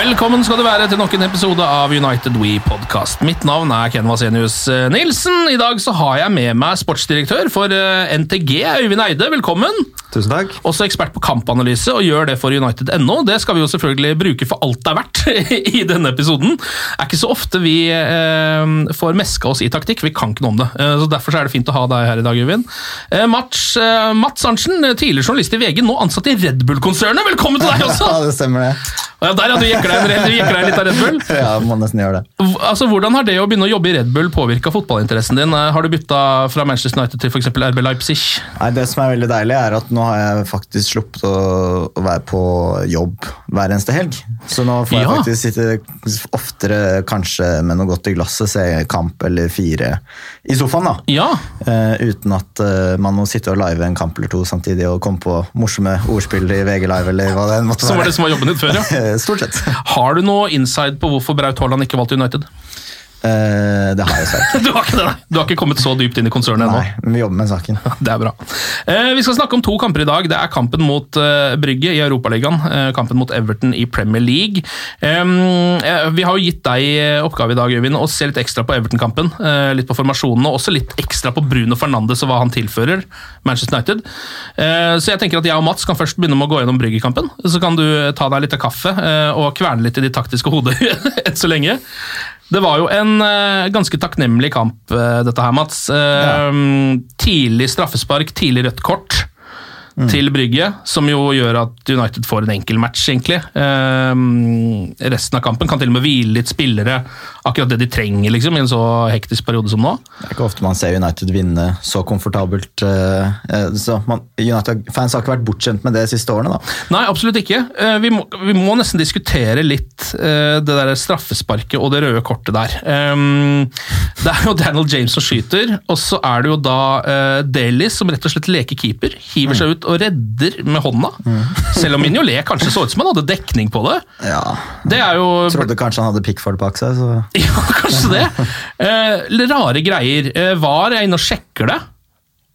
Velkommen skal du være til nok en episode av United We Podcast. Mitt navn er Ken Vasenius eh, Nilsen. I dag så har jeg med meg sportsdirektør for eh, NTG, Øyvind Eide. Velkommen. Tusen takk. Også ekspert på kampanalyse, og gjør det for United.no. Det skal vi jo selvfølgelig bruke for alt det er verdt i denne episoden. Det er ikke så ofte vi eh, får meska oss i taktikk. Vi kan ikke noe om det. Så Derfor er det fint å ha deg her i dag, Øyvind. Eh, Mats, Mats Arntzen, tidligere journalist i VG, nå ansatt i Red Bull-konsernet. Velkommen til deg også! Ja, det stemmer det. Ja, der, ja, du jekker deg, deg litt av Red Bull. Ja, må nesten gjøre det. Altså, Hvordan har det å begynne å jobbe i Red Bull påvirka fotballinteressen din? Eh, Har du bytta fra Manchester United til f.eks. RB Leipzig? Nei, Det som er veldig deilig, er at nå har jeg faktisk sluppet å, å være på jobb hver eneste helg. Så nå får jeg Ja. faktisk sitte oftere kanskje med noe godt i glasset, se kamp eller fire i sofaen. da. Ja. Uh, uten at uh, man må sitte og live en kamp eller to samtidig og komme på morsomme ordspill i VG Live eller hva det måtte Som var det som var jobben din før, ja. Eh, Stort sett. Har du noe inside på hvorfor Braut Haaland ikke valgte United? Eh, det har jeg dessverre. Du har ikke det, nei. Du har ikke kommet så dypt inn i konsernet ennå. Nei, men vi jobber med saken. Det er bra. Uh, vi skal snakke om to kamper i dag. Det er kampen mot uh, Brygge i Europaligaen. Uh, kampen mot Everton i Premier League. Um, vi har jo gitt deg oppgave i dag, Øyvind, å se litt ekstra på Everton-kampen. Litt på formasjonene, og også litt ekstra på Bruno Fernandes og hva han tilfører Manchester United. Så jeg tenker at jeg og Mats kan først begynne med å gå gjennom Brygge-kampen. Så kan du ta deg litt av kaffe og kverne litt i ditt taktiske hodet enn så lenge. Det var jo en uh, ganske takknemlig kamp, uh, dette her, Mats. Eh, Tidlig straffespark, tidlig rødt kort til Brygge, som jo gjør at United får en enkel match, egentlig. Eh, resten av kampen kan til og med hvile litt spillere, akkurat det de trenger liksom, i en så hektisk periode som nå. Det er ikke ofte man ser United vinne så komfortabelt. eh, eh, så United-fans har ikke vært bortskjemt med det de siste årene. da. Nei, absolutt ikke. Eh, Vi må, vi må nesten diskutere litt eh, det der straffesparket og det røde kortet der. Ehm, Det er jo Daniel James som skyter, og så er det jo da uh, Daly som rett og slett leker keeper. Hiver seg ut og redder med hånda. Selv om Mignolet kanskje så ut som han hadde dekning på det. Ja, Det jo Trodde kanskje han hadde Pickford bak seg. så... Ja, kanskje det. Eh, rare greier. Eh, var jeg inne og sjekker det?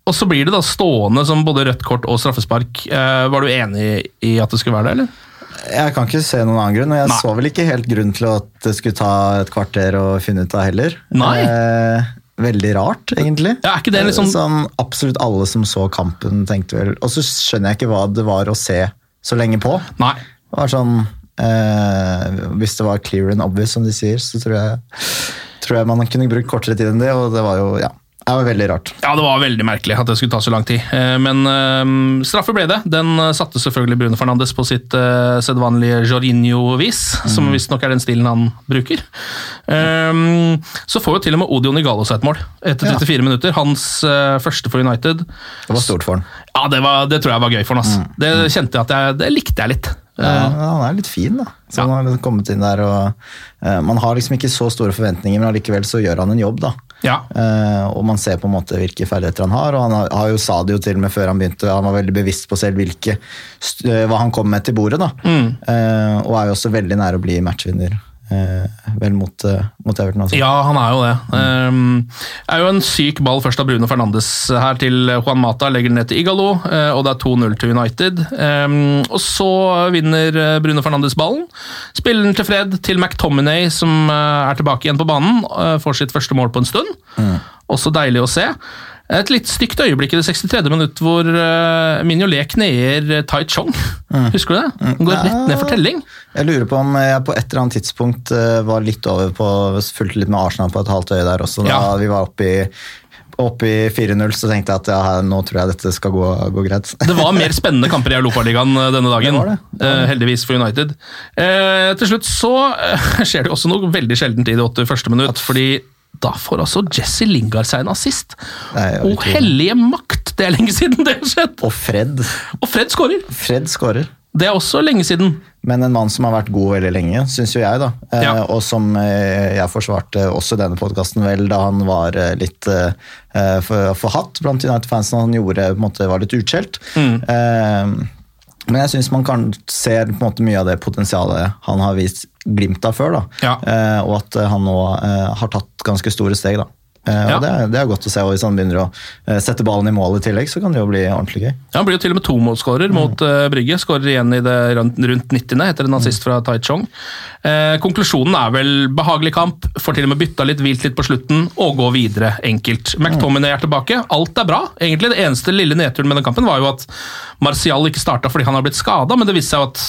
Og så blir det da stående som både rødt kort og straffespark. Eh, var du enig i at det skulle være det, eller? Jeg kan ikke se noen annen grunn, og jeg Nei. så vel ikke helt grunn til at det skulle ta et kvarter å finne ut av heller. Nei. Eh, veldig rart, egentlig. Ja, er ikke det litt sånn- sånn Absolutt alle som så kampen, tenkte vel Og så skjønner jeg ikke hva det var å se så lenge på. Nei. Det var sånn eh, Hvis det var clear and obvious, som de sier, så tror jeg, tror jeg man kunne brukt kortere tid enn det, og det var jo Ja. Det var veldig rart. Ja, det var veldig merkelig at det skulle ta så lang tid. Eh, Men eh, straffe ble det. Den eh, satte selvfølgelig Brune Fernandes på sitt eh, sedvanlige Jorginho-vis, som visstnok er den stilen han bruker. Eh, så får jo til og med Odion Igalo seg et mål etter 34 minutter. Hans første for United. Det var stort for han. Ja, det, var, det tror jeg var gøy for han. ass. Det kjente jeg at jeg, det likte jeg litt. Ja, han er litt fin, da. Så Ja. han har liksom kommet inn der og Man har liksom ikke så store forventninger, men allikevel så gjør han en jobb, da. Ja. Uh, og man ser på en måte hvilke ferdigheter han har, og han har, har jo sa det jo til og med før han begynte, han var veldig bevisst på selv hvilke, eh, hva han kom med til bordet. da. Mm. uh, og er jo også veldig nær å bli matchvinner, vel mot, eh, mot Everton. Altså. Ja, han er jo det. Um, er jo en syk ball først av Bruno Fernandes her til Juan Mata, legger den ned til Igalo, eh, og det er 2-0 til United. Um, og så vinner eh, Bruno Fernandes ballen. Spiller den til Fred, til McTominay, som eh, er tilbake igjen på banen. eh, får sitt første mål på en stund. Også deilig å se. Et litt stygt øyeblikk i det 63. minutt hvor uh, Mignolet kneer Tai Chong. Husker du det? Han går rett ned for telling. Jeg lurer på om jeg på et eller annet tidspunkt eh, var litt over på Fulgte litt med Arsenal på et halvt øye der også. Da Ja. vi var oppe i, oppe i 4-0, så tenkte jeg at ja, nå tror jeg dette skal gå, gå greit. Det var mer spennende kamper i Europaligaen eh, denne dagen. Det var det. Det var Eh, heldigvis for United. Eh, til slutt så eh, skjer det også noe veldig sjeldent i det 81. minutt. fordi da får altså Jesse Lingard seg en assist. Nei, og hellige makt! Det er lenge siden det har skjedd! Og Fred. Og Fred skårer! Fred skårer. Det er også lenge siden. Men en mann som har vært god veldig lenge, syns jo jeg, da. Eh, og som eh, jeg forsvarte også i denne podkasten vel, da han var eh, litt eh, eh, for, forhatt blant United-fansen. Han gjorde, på en måte, var litt utskjelt. Mm. Eh, men jeg syns man kan se på en måte mye av det potensialet han har vist glimt av før. da. Ja. Eh, og at eh, han nå eh, har tatt ganske store steg. da. Eh, Ja. og det, er- det er godt å se. og Hvis han begynner å eh, sette ballen i mål i tillegg, så kan det jo bli ordentlig gøy. Ja, han blir jo til og med tomålsskårer mot uh, Brygge. Skårer igjen i det rundt, rundt 90. etter en assist fra Tai Chong. Eh, konklusjonen er vel behagelig kamp. Får til og med bytta litt hvilt litt på slutten og gå videre enkelt. McTominay er tilbake. Alt er bra. Egentlig Det eneste lille nedturen med den kampen var jo at Martial ikke starta fordi han har blitt skada, men det viste seg jo at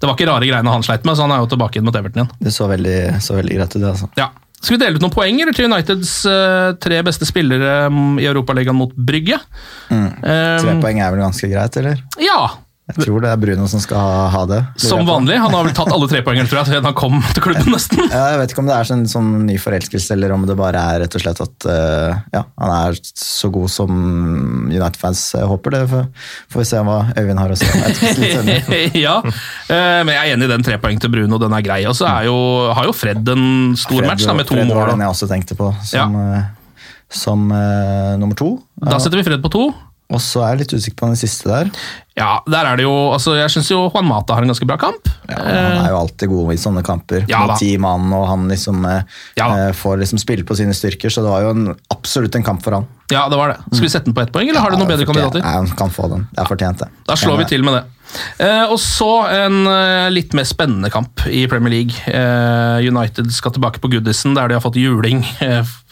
det var ikke rare greiene han sleit med, så han er jo tilbake inn mot Everton igjen. Det så veldig, så veldig greit ut, det. altså. Ja. Skal vi dele ut noen poeng eller til Uniteds uh, tre beste spillere mm, i Europaligaen mot Brygge? Tre Um, poeng er vel ganske greit, eller? ja, Jeg tror det er Bruno som skal ha, ha det. som vanlig. Han har vel tatt alle trepoengene tror jeg, siden han kom til klubben, nesten. Ja, jeg vet ikke om det er en sånn ny forelskelse, eller om det bare er rett og slett at eh, ja, han er så god som United-fans eh, håper. Det får, får vi se hva Øyvind har å si. Ja, eh, men jeg er enig i den trepoeng til Bruno, den er grei. Og så har jo Fred en stor Fred- match da, med to Fred var den jeg også tenkte på som, ja. som uh, nummer to. Da setter vi Fred på to. Og så er jeg litt usikker på den siste der. Ja, der er det jo, altså Jeg syns jo Juan Mata har en ganske bra kamp. Ja, han er jo alltid god i sånne kamper. Ja, mot ti mann, og han liksom eh, Ja, eh, får liksom spille på sine styrker, så det var jo en, absolutt en kamp for han. Ja, det var det. Skal vi sette den på ett poeng, eller har du noen bedre kandidater? Nei, han kan få den. Det er fortjent, det. Da slår vi til med det. Eh, og så en eh, litt mer spennende kamp i Premier League. Eh, United skal tilbake på Goodison, der de har fått juling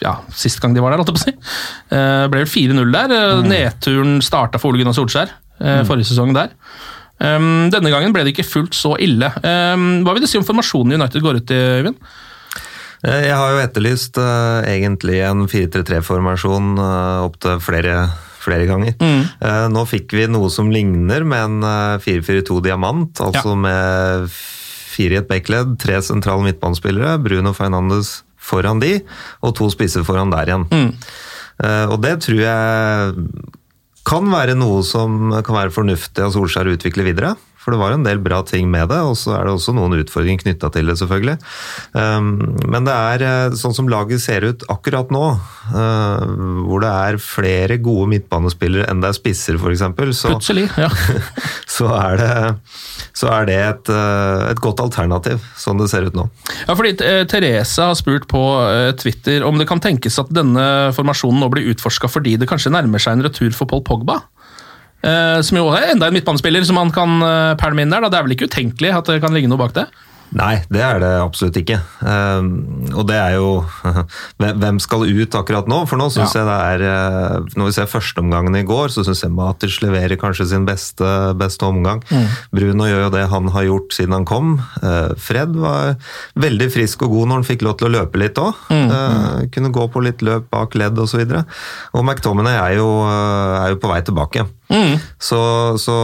ja, sist gang de var der. si. Eh, ble vel 4-0 der. Eh, Nedturen starta for Ole Gunnar Solskjær eh, forrige sesong der. Um, denne gangen ble det ikke fullt så ille. Um, hva vil du si om formasjonen United går ut i, Øyvind? Jeg har jo etterlyst uh, egentlig en 4-3-3-formasjon uh, opptil flere, flere ganger. Eh, nå fikk vi noe som ligner med en eh, 4-4-2 diamant, altså med fire i et backledd, tre sentrale midtbanespillere, Bruno Fernandes foran de, og to spisser foran der igjen. Eh, og det tror jeg kan være noe som kan være fornuftig av Solskjær å utvikle videre. For det var en del bra ting med det, og så er det også noen utfordringer knytta til det, selvfølgelig. Um, men det er eh, sånn som laget ser ut akkurat nå, eh, hvor det er flere gode midtbanespillere enn det er spisser, f.eks., så, Plutselig, ja. så er det, så er det et, eh, et godt alternativ, sånn det ser ut nå. Ja, fordi Therese har spurt på Twitter om det kan tenkes at denne formasjonen nå blir utforska fordi det kanskje nærmer seg en retur for Paul Pogba. Eh, som jo er enda en midtbanespiller som man kan uh, pælme inn der. Da. Det er vel ikke utenkelig at det kan ligge noe bak det? Nei, det er det absolutt ikke. Um, og det er jo Hvem skal ut akkurat nå? For nå syns Ja. jeg det er eh, Når vi ser førsteomgangen i går, så syns jeg Matic leverer kanskje sin beste, beste omgang. Mm. Bruno gjør jo det han har gjort siden han kom. Eh, Fred var veldig frisk og god når han fikk lov til å løpe litt òg. Mm. kunne gå på litt løp bak ledd osv. Og, så og McTominay er jo, eh, er jo på vei tilbake. Mm. Så, så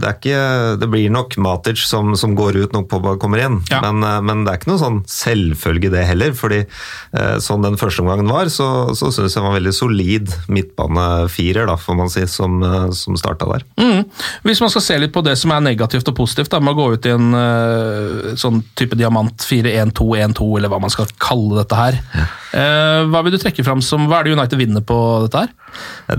det er ikke Det blir nok Matic som, som går ut når Pogba kommer inn. Ja. Men, eh, men det er ikke noe sånn selvfølge det heller. fordi eh, sånn den første omgangen var, så, så syns jeg var veldig solid midtbanefirer, da, får man si, som, eh, som starta der. Mm. Hvis man skal se litt på det som er negativt og positivt da, med å gå ut i en sånn type diamant 4-1-2-1-2, eller hva man skal kalle dette her. Eh, hva vil du trekke fram som, hva er det United vinner på dette her?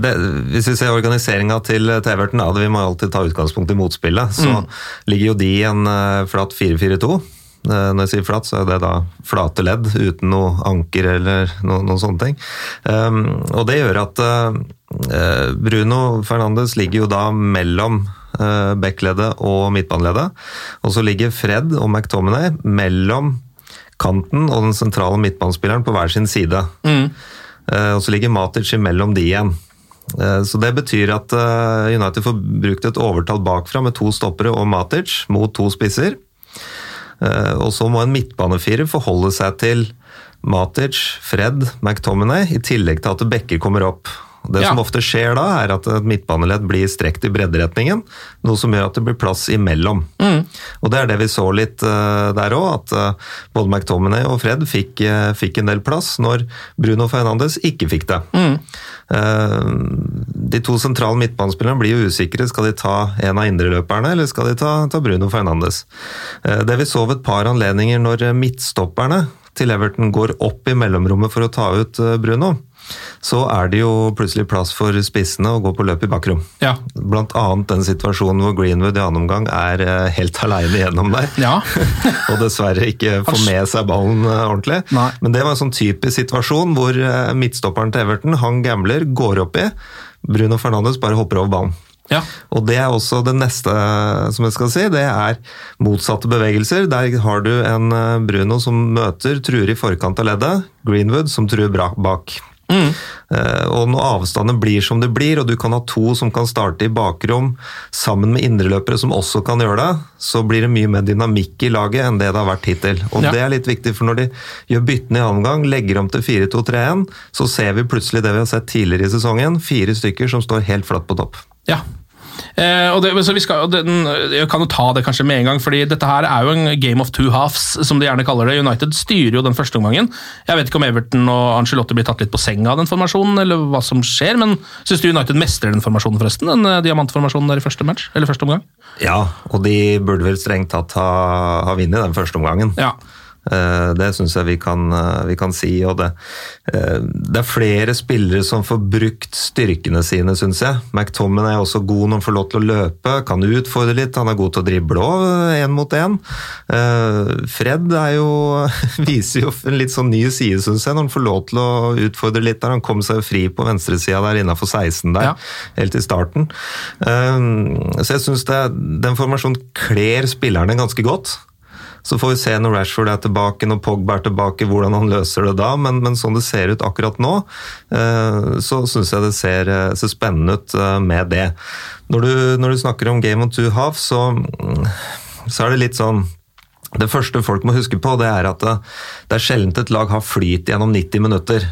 Det, hvis vi ser organiseringa til, til Everton, da, vi må alltid ta utgangspunkt i motspillet, så Mm. ligger jo de i en eh, flat 4-4-2. Eh, Når jeg sier flat, så er det da flate ledd uten noe anker eller noen, noen sånne ting. Um, og det gjør at eh, Bruno Fernandes ligger jo da mellom uh, backleddet og midtbaneleddet. Og så ligger Fred og McTominay mellom kanten og den sentrale midtbanespilleren på hver sin side. Eh, og så ligger Matic imellom de igjen. Eh, Så Det betyr at eh, United får brukt et overtall bakfra med to stoppere og Matic mot to spisser. Eh, Og så må en midtbanefirer forholde seg til Matic, Fred, McTominay, i tillegg til at Bekker kommer opp. Det Ja. som ofte skjer da, er at et midtbaneledd blir strekt i bredderetningen, noe som gjør at det blir plass imellom. Og det er det vi så litt uh, der òg, at uh, både McTominay og Fred fikk, uh, fikk en del plass når Bruno Fernandes ikke fikk det. Mm. de to sentrale midtbanespillerne blir jo usikre. Skal de ta en av indreløperne, eller skal de ta, ta Bruno Fernandes? Det vi så ved et par anledninger når midtstopperne til Everton går opp i mellomrommet for å ta ut Bruno, så er det jo plutselig plass for spissene å gå på løp i bakrom. Ja. Blant annet den situasjonen hvor Greenwood i annen omgang er eh, helt aleine gjennom der. Ja. og dessverre ikke får med seg ballen eh, ordentlig. Nei. Men det var en sånn typisk situasjon hvor eh, midtstopperen til Everton, han gambler, går opp i. Bruno Fernandes bare hopper over ballen. Ja. Og det er også det neste som jeg skal si, det er motsatte bevegelser. Der har du en Bruno som møter, truer i forkant av leddet. Greenwood som truer bak. Eh, Og når avstanden blir som det blir, og du kan ha to som kan starte i bakrom sammen med indreløpere som også kan gjøre det, så blir det mye mer dynamikk i laget enn det det har vært hittil. Og Ja. det er litt viktig, for når de gjør byttene i annen omgang, legger om til 4-2-3-1, så ser vi plutselig det vi har sett tidligere i sesongen, fire stykker som står helt flatt på topp. Ja. Eh, og det, så vi skal, den, jeg kan jo ta det kanskje med en gang, fordi dette her er jo en game of two halves, som de gjerne kaller det. United styrer jo den første omgangen. Jeg vet ikke om Everton og Angelotti blir tatt litt på senga av den formasjonen, eller hva som skjer, men syns du United mestrer den formasjonen, forresten? Den eh, diamantformasjonen der i første match? Eller første omgang? Ja, og de burde vel strengt tatt ha, ha vunnet den første omgangen. Ja. Eh, Det syns jeg vi kan, eh, vi kan si. Og det, eh, det er flere spillere som får brukt styrkene sine, syns jeg. McTommen er også god når han får lov til å løpe, kan utfordre litt. Han er god til å drible òg, én mot én. Fred er jo, viser jo en litt sånn ny side, syns jeg, når han får lov til å utfordre litt. der Han kom seg jo fri på venstresida der innafor 16 der, Ja. helt i starten. Så jeg syns den formasjonen kler spillerne ganske godt. Så får vi se når Rashford er tilbake, når Pogba er tilbake, hvordan han løser det da. Men, men sånn det ser ut akkurat nå, eh, så syns jeg det ser, eh, ser spennende ut eh, med det. Når du, når du snakker om Game of Two Half, så, mm, så er det litt sånn Det første folk må huske på, det er at det, det er sjelden et lag har flyt gjennom 90 minutter.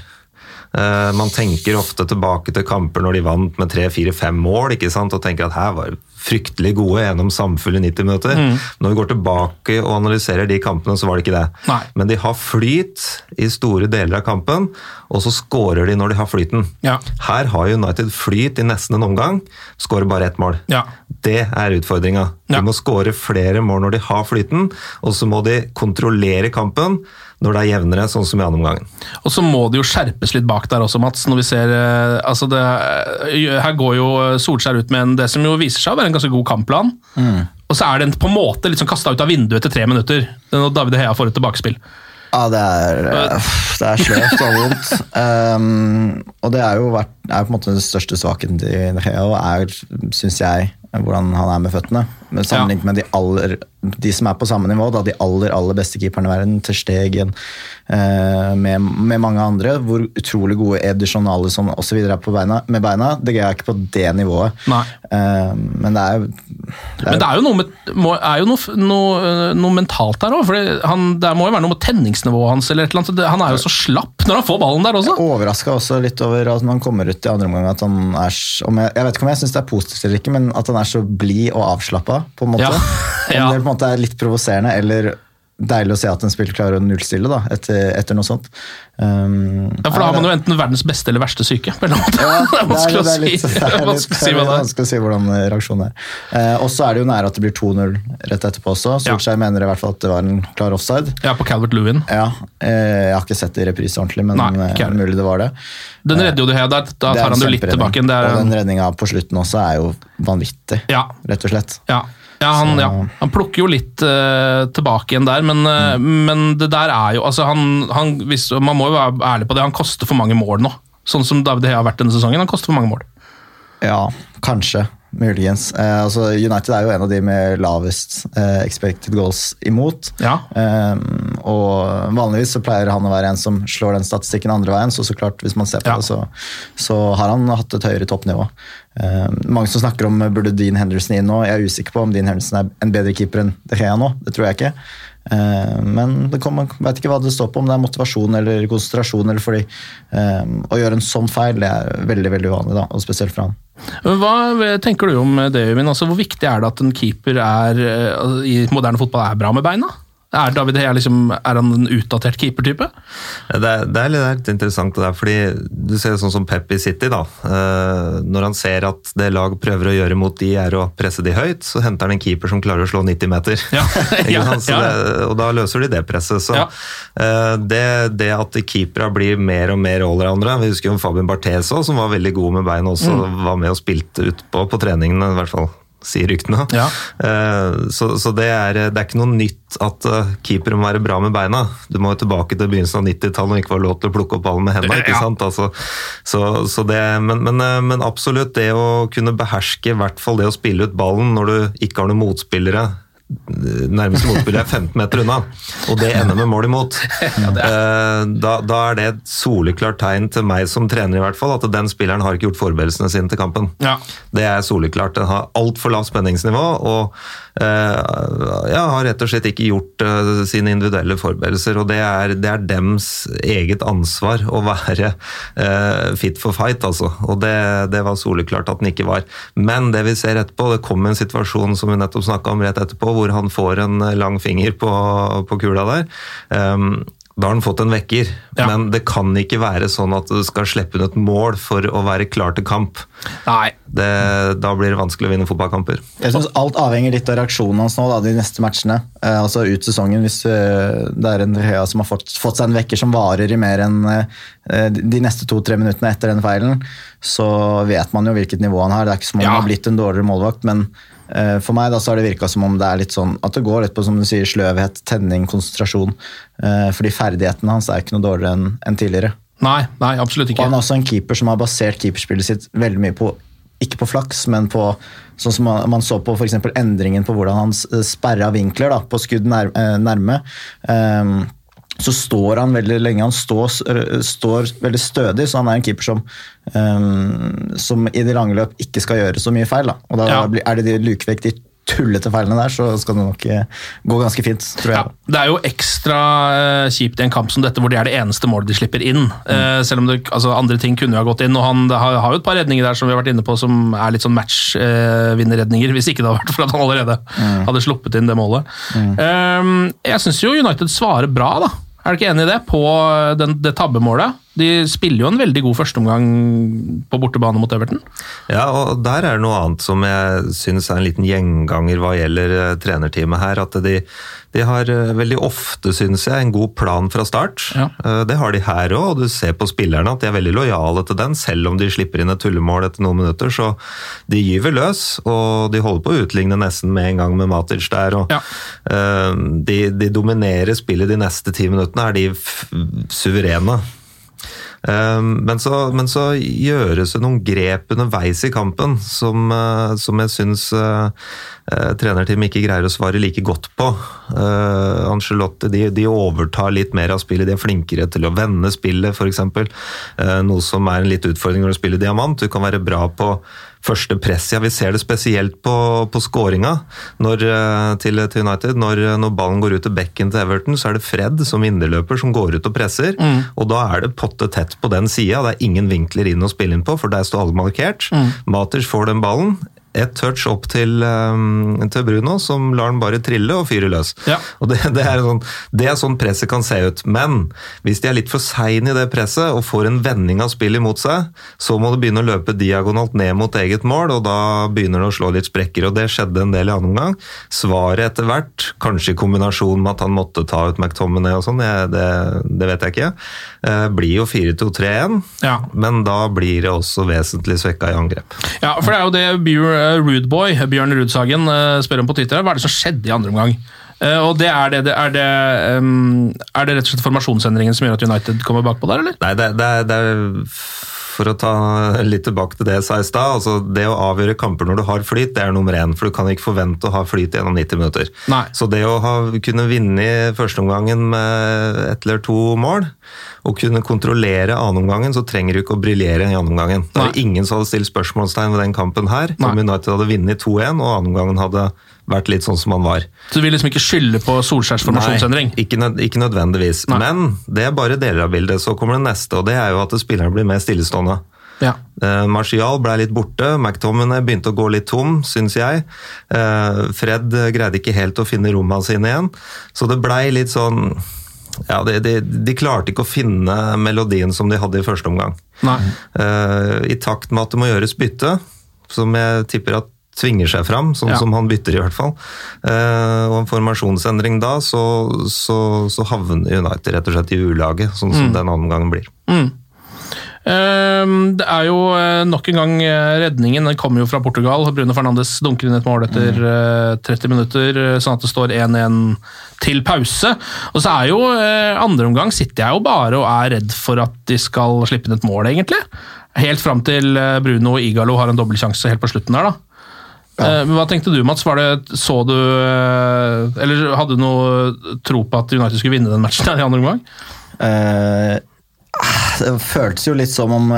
Man tenker ofte tilbake til kamper når de vant med tre-fire-fem mål ikke sant? og tenker at her var fryktelig gode gjennom samfunnet 90 minutter. Når vi går tilbake og analyserer de kampene, så var det ikke det. Nei. Men de har flyt i store deler av kampen, og så skårer de når de har flyten. Ja. Her har United flyt i nesten en omgang, skårer bare ett mål. Ja. Det er utfordringa. De Ja. må skåre flere mål når de har flyten, og så må de kontrollere kampen når det er jevnere, sånn som i andre omgang. Og så må det jo skjerpes litt bak der også, Mats. når vi ser, eh, altså det, eh, Her går jo Solskjær ut med en, det som jo viser seg å være en ganske god kampplan. Og så er den på en måte litt sånn kasta ut av vinduet etter tre minutter. Når David Hea får et tilbakespill. Ja, det er, det er sløvt og vondt. Um, og det er jo vært, er på en måte den største svakheten til Hea, og er, syns jeg, hvordan han er med føttene. Men sammenlignet med de, aller, de som er på samme nivå, da, de aller aller beste keeperne i verden, til Stegen, eh, med, med mange andre, hvor utrolig gode Ederson, Alison osv. er på beina, med beina. Det er ikke på det nivået. Eh, men det er det er, Men det er jo noe, med, er jo noe, noe, noe mentalt der òg. Det må jo være noe med tenningsnivået hans. eller et eller annet. Han er jo så slapp når han får ballen der også. overraska også litt over at når han kommer ut i andre omgang at han er om jeg, jeg vet ikke om jeg syns det er positivt eller ikke, men at han er så blid og avslappa, på en måte. Ja. Om det på en måte er litt provoserende eller deilig å se at en spiller klarer å nullstille da, etter, etter noe sånt. Um, Ja, for da har man jo enten verdens beste eller verste syke. Ja, det er vanskelig å si. det er vanskelig å si hvordan eh, reaksjonen er. Uh, og så er det jo nære at det blir 2-0 rett etterpå også. Solskjær mener i hvert fall at det var en klar offside. Ja, på Calvert Lewin. Ja, uh, Jeg har ikke sett det i reprise ordentlig, men Nei, uh, mulig det var det. Den redder jo det her. Da, da tar han jo litt tilbake. Og den redninga på slutten også er jo vanvittig, ja, rett og slett. ja. Ja han, ja, han plukker jo litt uh, tilbake igjen der, men, eh, Mm. men det der er jo altså han, han, hvis, Man må jo være ærlig på det, han koster for mange mål nå. Sånn som David Hea har vært denne sesongen. Han koster for mange mål. Ja, kanskje. Muligens. Eh, altså United er jo en av de med lavest eh, expected goals imot. Ja. Eh, og vanligvis så pleier han å være en som slår den statistikken andre veien, så så klart hvis man ser på Ja. det, så, så har han hatt et høyere toppnivå. Eh, mange som snakker om eh, burde Dean Henderson inn nå. Jeg er usikker på om Dean Henderson er en bedre keeper enn De Gea nå. Det tror jeg ikke. Eh, men kommer, vet ikke hva det står på, om det er motivasjon eller konsentrasjon. eller fordi Å gjøre en sånn feil det er veldig veldig uvanlig, da, og spesielt for han. Hva tenker du om det, Øyvind? Altså, hvor viktig er det at en keeper er, i moderne fotball er bra med beina? Er David Hea liksom, er han en utdatert keepertype? Det det er litt, er interessant det der, fordi du ser sånn som Pep i City. da. Eh, når han ser at det lag prøver å gjøre mot de, er å presse de høyt, så henter han en keeper som klarer å slå 90 meter. Ja. Ja, ja. det, og da løser de det presset. Så eh, det, det at keepera blir mer og mer allroundere Vi husker jo Fabian Barthes også, som var veldig god med beina også, Mm. var med og spilte utpå på treningene, i hvert fall. Sier ryktene. Ja. Eh, Så, så det, er, det er ikke noe nytt at keeper keepere må være bra med beina. Du må jo tilbake til begynnelsen av 90-tallet og ikke var lov til å plukke opp ballen med hendene. ikke Ja. sant? Altså, så, så det, men, men, eh, men absolutt det å kunne beherske i hvert fall det å spille ut ballen når du ikke har noen motspillere nærmeste motspiller er 15 meter unna, og det ender med mål imot. Eh, da, da er det et soleklart tegn til meg som trener i hvert fall, at den spilleren har ikke gjort forberedelsene sine til kampen. Ja. Det er soleklart. Den har altfor lavt spenningsnivå og eh, ja, har rett og slett ikke gjort eh, sine individuelle forberedelser. og Det er, det er dems eget ansvar å være fit for fight, altså. Og det, det var soleklart at den ikke var. Men det vi ser etterpå, det kom en situasjon som vi nettopp snakka om rett etterpå, hvor han får en lang finger på, på kula der. Um, da har han fått en vekker, Ja. men det kan ikke være sånn at du skal slippe inn et mål for å være klar til kamp. Nei. Det, da blir det vanskelig å vinne fotballkamper. Jeg synes Alt avhenger litt av reaksjonen hans nå, da, de neste matchene. Eh, altså ut sesongen, Hvis eh, det er en Rea som har fått, fått seg en vekker som varer i mer enn eh, de neste to-tre minuttene etter den feilen, så vet man jo hvilket nivå han har. Det er ikke som om Ja. han har blitt en dårligere målvakt, men eh, for meg da så har det virka som om det er litt sånn at det går litt på som du sier, sløvhet, tenning, konsentrasjon. Eh, fordi ferdighetene hans er ikke noe dårligere enn tidligere. Nei, nei, absolutt Og ikke. han er også en keeper som har basert keeperspillet sitt veldig mye på ikke på flaks, men på sånn som man, man så på for eksempel endringen på hvordan han s- sperra vinkler da, på skudd nær, eh, nærme. Ehm, så står han veldig lenge. Han står, står veldig stødig, så han er en keeper som, um, som i det lange løp ikke skal gjøre så mye feil. Da. Og da Ja. er det de luker vekk de tullete feilene der, så skal det nok eh, gå ganske fint, tror Ja, jeg. det er jo ekstra eh, kjipt i en kamp som dette, hvor det er det eneste målet de slipper inn. Eh, selv om det, altså, andre ting kunne jo ha gått inn. og Han har, har jo et par redninger der som vi har vært inne på, som er litt sånn match-vinnerredninger, hvis ikke det hadde vært for at han allerede hadde sluppet inn det målet. Eh, jeg syns jo United svarer bra, da. Er du ikke enig i det? På den, det tabbemålet. De spiller jo en veldig god førsteomgang på bortebane mot Everton. Ja, og der er det noe annet som jeg syns er en liten gjenganger hva gjelder eh, trenerteamet her. At de, de har eh, veldig ofte, syns jeg, en god plan fra start. Ja. Eh, Det har de her òg, og du ser på spillerne at de er veldig lojale til den, selv om de slipper inn et tullemål etter noen minutter. Så de gyver løs, og de holder på å utligne nesten med en gang med Matic der. og Ja. de, de dominerer spillet de neste ti minuttene, er de suverene. Um, Men så, men så gjøres det noen grep underveis i kampen som, eh, som jeg syns uh, trenerteamet ikke greier å svare like godt på. Uh, Angelotti de, de overtar litt mer av spillet, de er flinkere til å vende spillet f.eks. Uh, noe som er en litt utfordring når du spiller diamant. Du kan være bra på første press. Ja, vi ser det spesielt på, på skåringa når, eh, til, til United. Når, når ballen går ut til bekken til Everton, så er det Fred som indreløper som går ut og presser. Og da er det potte tett på den sida. Det er ingen vinkler inn å spille inn på, for der står alle markert. Maters får den ballen. Et touch opp til, um, til Bruno, som lar den bare trille og fyre løs. Ja. Og det, det, er sånn, det er sånn presset kan se ut. Men hvis de er litt for seine i det presset og får en vending av spillet imot seg, så må du begynne å løpe diagonalt ned mot eget mål, og da begynner det å slå litt sprekker. og Det skjedde en del i annen omgang. Svaret etter hvert, kanskje i kombinasjon med at han måtte ta ut McTominay og sånn, det, det, det vet jeg ikke, uh, blir jo 4-2-3-1, Ja. men da blir det også vesentlig svekka i angrep. Ja, for det er jo det Bjør, eh, Rudeboy, Bjørn Rudsagen, eh, spør om på Twitter. Hva er det som skjedde i andre omgang? Eh, og det er, det, er, det, ehm, er det rett og slett formasjonsendringen som gjør at United kommer bakpå der, eller? Nei, det, det, det er For å ta litt tilbake til det jeg sa i stad. Altså det å avgjøre kamper når du har flyt, det er nummer én. For du kan ikke forvente å ha flyt gjennom 90 minutter. Nei. Så det å ha, kunne vinne i førsteomgangen med ett eller to mål, og kunne kontrollere annenomgangen, så trenger du ikke å briljere i annenomgangen. Det er ingen som hadde stilt spørsmålstegn ved den kampen her. Om. United hadde vunnet 2-1, og annenomgangen hadde vært litt sånn som han var. Så du vil liksom ikke skylde på Solskjærs formasjonsendring? Nei, ikke, nød, ikke nødvendigvis. Nei. Men det er bare deler av bildet. Så kommer det neste, og det er jo at spillerne blir mer stillestående. Ja. Uh, Martial ble litt borte, McTominay begynte å gå litt tom, syns jeg. Uh, Fred greide ikke helt å finne rommene sine igjen, så det blei litt sånn ja, de, de, de klarte ikke å finne melodien som de hadde i første omgang. Eh, I takt med at det må gjøres bytte, som jeg tipper at tvinger seg fram, sånn Ja. som han bytter i hvert fall. Eh, og en formasjonsendring da, så, så, så havner United rett og slett i ulaget, sånn som den andre gangen blir. Mm. det er jo eh, nok en gang eh, redningen. Den kommer jo fra Portugal. Bruno Fernandes dunker inn et mål etter eh, 30 minutter, eh, sånn at det står 1-1 til pause. Og så er jo andre omgang sitter jeg jo bare og er redd for at de skal slippe inn et mål, egentlig. Helt fram til Bruno og Igalo har en dobbeltsjanse helt på slutten der, da. Eh, men Hva tenkte du, Mats? Var det, så du eh, Eller hadde du noe tro på at United skulle vinne den matchen der i andre omgang? Eh, det føltes jo litt som om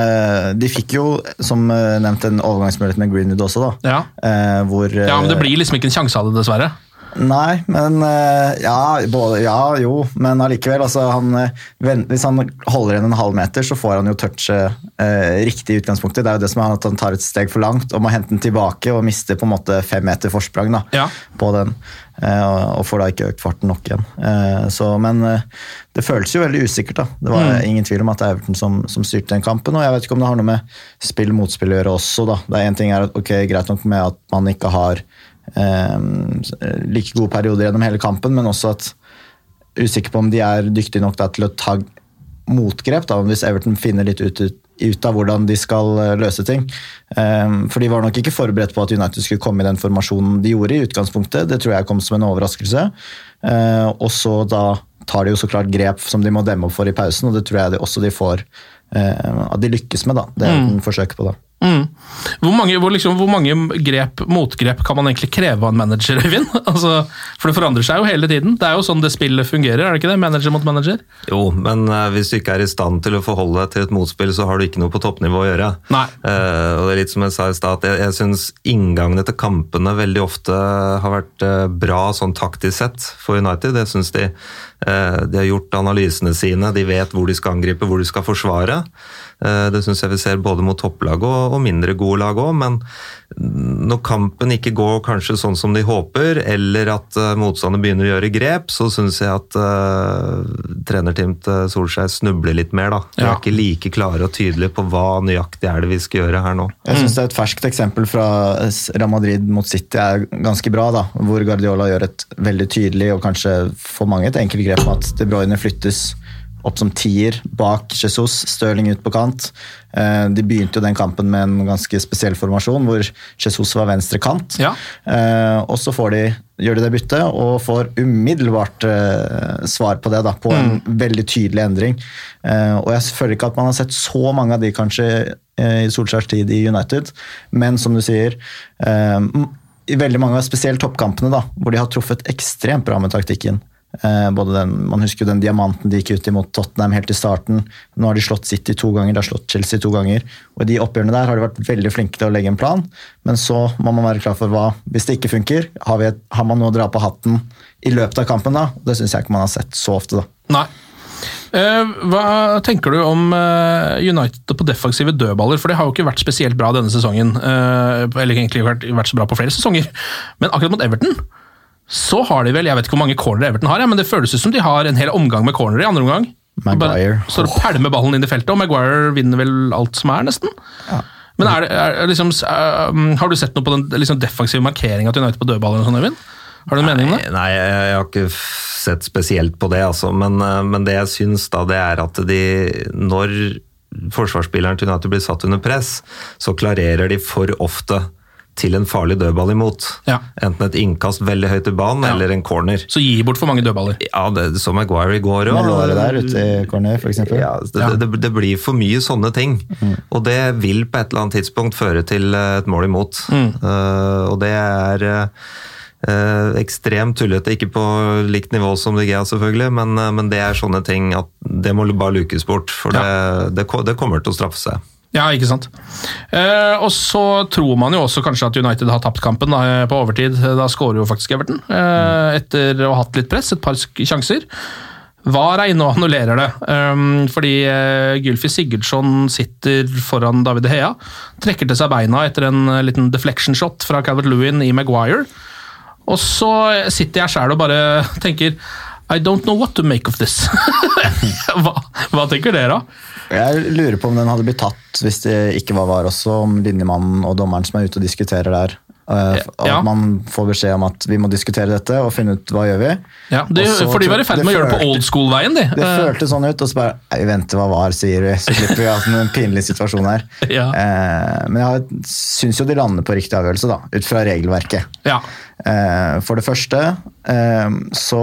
De fikk jo, som nevnt, en overgangsmulighet med Greenwood også, da. Ja. Hvor, ja, men det blir liksom ikke en sjanse av det, dessverre. Nei, men eh, ja, både, ja, jo, men allikevel. Altså, han, eh, hvis han holder igjen en halv meter, så får han jo touchet eh, riktig i utgangspunktet. Det er jo det som er at han tar et steg for langt og må hente den tilbake og mister på en måte fem meter forsprang da, Ja. på den. Eh, og, får da ikke økt farten nok igjen. Eh, så, men eh, det føles jo veldig usikkert. da. Det var ingen tvil om at det er Everton som, som styrte den kampen. Og jeg vet ikke om det har noe med spill motspill å gjøre også. da. Det er en ting er at, ok, Greit nok med at man ikke har like gode perioder gjennom hele kampen, men også at usikker på om de er dyktige nok da, til å ta motgrep, da, hvis Everton finner litt ut, ut, ut av hvordan de skal eh, løse ting. Um, for de var nok ikke forberedt på at United skulle komme i den formasjonen de gjorde i utgangspunktet. Det tror jeg kom som en overraskelse. Eh, og så da tar de jo så klart grep som de må demme opp for i pausen, og det tror jeg de, også de får eh, at de lykkes med. da. Det er mm. forsøket på det. Mm. Hvor, mange, hvor, liksom, hvor mange grep, motgrep kan man egentlig kreve av en manager, Øyvind? Altså, for det forandrer seg jo hele tiden. Det er jo sånn det spillet fungerer, er det ikke det? Manager mot manager? Jo, men uh, hvis du ikke er i stand til å forholde deg til et motspill, så har du ikke noe på toppnivå å gjøre. Nei. Uh, og det er litt som jeg sa i stad, jeg, jeg syns inngangene til kampene veldig ofte har vært uh, bra sånn taktisk sett for United. Jeg syns de, de har gjort analysene sine, de vet hvor de skal angripe, hvor de skal forsvare. Det syns jeg vi ser både mot topplag og, og mindre gode lag òg, men når kampen ikke går kanskje sånn som de håper, eller at uh, motstander begynner å gjøre grep, så syns jeg at uh, trenerteamet til Solskjær snubler litt mer. da. De Ja. er ikke like klare og tydelige på hva nøyaktig er det vi skal gjøre her nå. Jeg synes det er Et ferskt eksempel fra Real Madrid mot City er ganske bra. da, Hvor Guardiola gjør et veldig tydelig og kanskje for mange et enkelt grep med at De Bruyne flyttes opp som tier bak Jesus, Stirling ut på kant. Eh, De begynte jo den kampen med en ganske spesiell formasjon, hvor Jesus var venstre kant. Ja. Eh, og så får de, gjør de det byttet og får umiddelbart eh, svar på det, da, på en veldig tydelig endring. Og jeg føler ikke at man har sett så mange av de kanskje i Solskjærs tid i United, men som du sier i veldig mange av spesielt toppkampene, da, hvor de har truffet ekstremt bra med taktikken. Eh, både den, man husker jo den diamanten de gikk ut imot Tottenham helt i starten. Nå har de slått City to ganger, de har slått Chelsea to ganger. Og I de oppgjørene der har de vært veldig flinke til å legge en plan, men så må man være klar for hva Hvis det ikke funker, har, vi har man noe å dra på hatten i løpet av kampen da? Det syns jeg ikke man har sett så ofte. da. Nei. Eh, hva tenker du om eh, United på defensive dødballer? For det har jo ikke vært spesielt bra denne sesongen. Eller egentlig vært, vært så bra på flere sesonger. Men akkurat mot Everton så har de vel Jeg vet ikke hvor mange cornere Everton har, ja, men det føles ut som de har en hel omgang med cornere i andre omgang. Maguire. Så står og pælmer ballen inn i feltet, og Maguire vinner vel alt som er, nesten. Ja. Men er, det- er, liksom, eh, Har du sett noe på den liksom, defensive markeringa til United på dødballer? og sånn, Øyvind? Har du en mening om det? Nei, jeg, jeg har ikke sett spesielt på det, altså. Men, eh, men det jeg syns da, det er at de Når forsvarsspilleren til United blir satt under press, så klarerer de for ofte til en farlig dødball imot. Ja. Enten et innkast veldig høyt i banen, Ja. eller en corner. Så gi bort for mange dødballer. Ja, det, som Maguire i går låret der ute i corner, for eksempel. Ja, det, det, det blir for mye sånne ting. Og det vil på et eller annet tidspunkt føre til eh, et mål imot. Eh, og det er uh, eh, ekstremt tullete, ikke på likt nivå som De Gea selvfølgelig, men, men det er sånne ting at det må bare lukes bort. For det, det, det kommer til å straffe seg. Ja, ikke sant. Eh, og så tror man jo også kanskje at United har tapt kampen da, på overtid. Da skårer jo faktisk Everton, eh, etter å ha hatt litt press, et par sjanser. VAR er inne og annullerer det, um, fordi uh, Gylfi Sigurdsson sitter foran David Hea. Trekker til seg beina etter en uh, liten deflection shot fra Calvert Lewin i Maguire. Og så sitter jeg sjæl og bare tenker I don't know what to make of this. hva, hva tenker dere, da? Jeg lurer på om den hadde blitt tatt hvis det ikke var VAR også, om linjemannen og dommeren som er ute og diskuterer der. Uh, Ja. At man får beskjed om at vi må diskutere dette og finne ut hva gjør vi. Ja, det, så for de var i ferd med å gjøre det på old school-veien, de. Det Eh, føltes sånn ut, og så bare «Nei, Vi venter hva VAR sier, vi, så slipper vi å ha en pinlig situasjon her. Ja. uh, men jeg syns jo de lander på riktig avgjørelse, da, ut fra regelverket. ja. Eh, for det første, så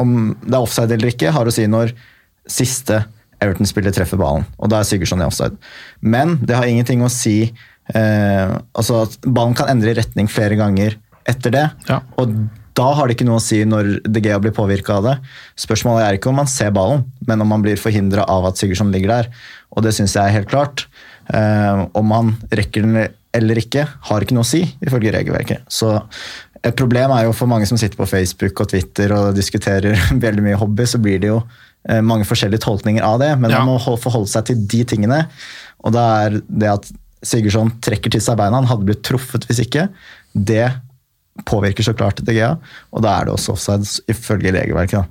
om det er offside eller ikke, har å si når siste Everton-spiller treffer ballen. Og da er Sigurdsson i offside. Men det har ingenting å si eh, altså at Ballen kan endre retning flere ganger etter det. Ja. Og da har det ikke noe å si når De Gea blir påvirka av det. Spørsmålet er ikke om man ser ballen, men om man blir forhindra av at Sigurdsson ligger der. Og det syns jeg er helt klart. Eh, om han rekker den eller ikke, har ikke noe å si, ifølge regelverket. Så et problem er jo for mange som sitter på Facebook og Twitter og diskuterer veldig mye hobby, så blir det jo eh, mange forskjellige tolkninger av det. Men Ja. man må forholde seg til de tingene. Og det er det at Sigurdsson trekker til seg beina, han hadde blitt truffet hvis ikke, det påvirker så klart De Gea, og da er det også offside ifølge regelverket.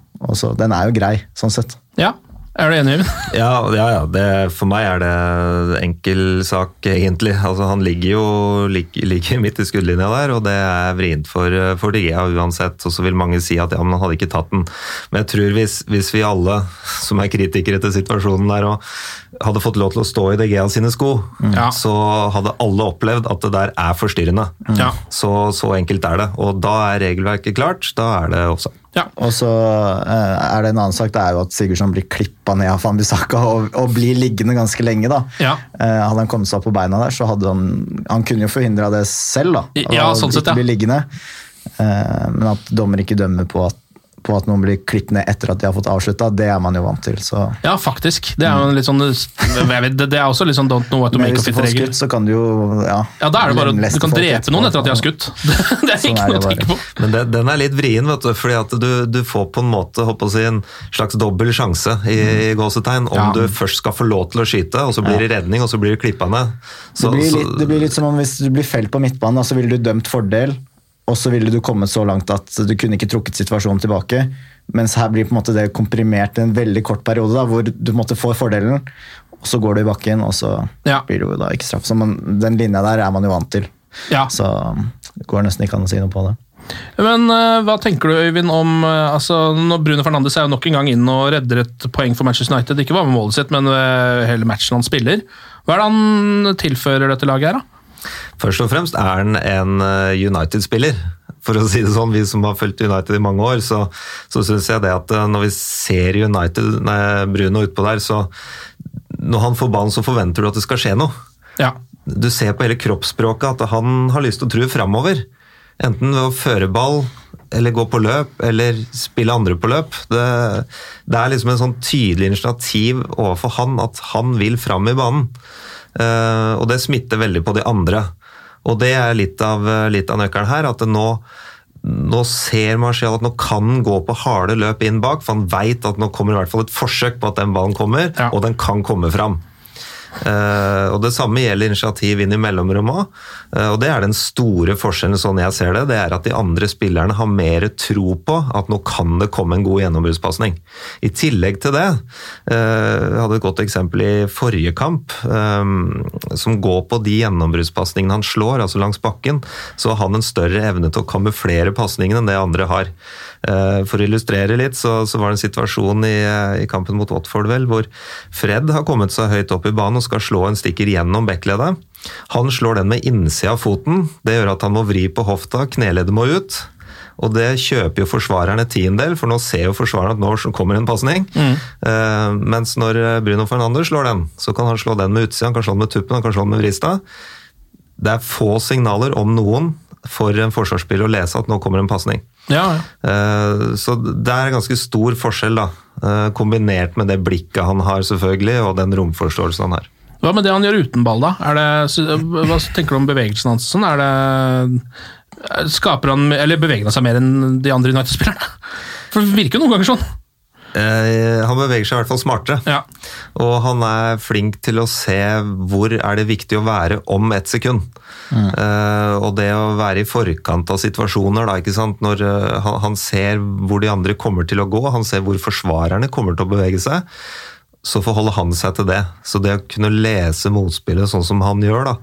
Den er jo grei, sånn sett. ja. Er du enig? Ja, ja, ja det, for meg er det enkel sak, egentlig. Altså, han ligger jo ligger, ligger midt i skuddlinja der, og det er vrient for, for De Gea uansett. Og så vil mange si at ja, men han hadde ikke tatt den. Men jeg tror hvis, hvis vi alle som er kritikere til situasjonen der, og hadde fått lov til å stå i De Gea sine sko, Ja. så hadde alle opplevd at det der er forstyrrende. Ja. Så, så enkelt er det. Og da er regelverket klart. Da er det også. Ja. Og så eh, er det en annen sak, det er jo at Sigurdsson blir klippa ned av Fambisaka og, og blir liggende ganske lenge. da. Ja. Eh, hadde han kommet seg opp på beina der, så hadde han Han kunne jo forhindra det selv, da. Ja, sånn sett, ja. Eh, men at dommer ikke dømmer på at, på at noen blir klippet ned etter at de har fått avslutta, det er man jo vant til. Så ja, faktisk. Det er jo litt sånn vet, det, det er også litt sånn don't know what to make hvis of du får it-regel. skutt, så kan du jo ja, Ja, da er det bare Du kan drepe noen etter at de har skutt. Det er Sånn ikke er noe å tenke på. Men det, den er litt vrien, vet du, fordi at du, du får på en måte håper å si, en slags dobbel sjanse i, i gåsetegn om Ja. du først skal få lov til å skyte, og så blir det redning, og så blir du klippa ned. Så, det, blir litt, det blir litt som om hvis du blir felt på midtbanen, så ville du dømt fordel, og så ville du kommet så langt at du kunne ikke trukket situasjonen tilbake. Mens her blir på en måte det komprimert i en veldig kort periode, da, hvor du måtte få fordelen, og så går du i bakken, og så Ja. blir det jo da ikke straff. Så man, den linja der er man jo vant til. Ja. Så det går nesten ikke an å si noe på det. Men uh, hva tenker du, Øyvind, om uh, altså, når Bruno Fernandes er jo nok en gang inn og redder et poeng for Manchester United? Ikke bare med målet sitt, men uh, hele matchen han spiller. Hva er det han tilfører dette laget her, da? Først og fremst er han en eh, United-spiller. For å si det sånn, Vi som har fulgt United i mange år, så, så syns jeg det at eh, når vi ser United, nei, Bruno utpå der, så når han får ballen, så forventer du at det skal skje noe. Ja. Du ser på hele kroppsspråket at han har lyst til å true framover. Enten ved å føre ball, eller gå på løp, eller spille andre på løp. Det, det er liksom en sånn tydelig initiativ overfor han at han vil fram i banen. Eh, og det smitter veldig på de andre. Og det er litt av, litt av nøkkelen her, at nå nå ser Marcial at nå kan han gå på harde løp inn bak, for han veit at nå kommer i hvert fall et forsøk på at den ballen kommer, Ja. og den kan komme fram. Eh, og Det samme gjelder initiativ inn i mellomrommet òg. og det er den store forskjellen, sånn jeg ser det. Det er at de andre spillerne har mer tro på at nå kan det komme en god gjennombruddspasning. I tillegg til det, eh, jeg hadde et godt eksempel i forrige kamp, eh, som går på de gjennombruddspasningene han slår, altså langs bakken, så har han en større evne til å kamuflere pasningene enn det andre har. Eh, For å illustrere litt, så, så var det en situasjon i, i kampen mot Watford vel, hvor Fred har kommet seg høyt opp i banen og skal slå en stikker gjennom backleddet. Han slår den med innsida av foten. Det gjør at han må vri på hofta, kneleddet må ut. Og det kjøper jo forsvarerne tiendedel, for nå ser jo forsvareren at nå kommer en pasning. Eh, mens når Bruno Fernandes slår den, så kan han slå den med utsida, han kan slå den med tuppen, han kan slå den med vrista. Det er få signaler, om noen, for en forsvarsspiller å lese at nå kommer en pasning. Ja, ja. Eh, Så det er en ganske stor forskjell, da. Eh, Kombinert med det blikket han har, selvfølgelig, og den romforståelsen han har. Hva med det han gjør uten ball, da? Er det, hva tenker du om bevegelsen hans? Sånn? Er det, skaper han, eller Beveger han seg mer enn de andre United-spillerne? For Det virker jo noen ganger sånn. Eh, Han beveger seg i hvert fall smartere. Ja. Og han er flink til å se hvor er det viktig å være om ett sekund. Eh, og det å være i forkant av situasjoner, da, ikke sant? når uh, han, han ser hvor de andre kommer til å gå, han ser hvor forsvarerne kommer til å bevege seg, så forholder han seg til det. Så det å kunne lese motspillet sånn som han gjør, da,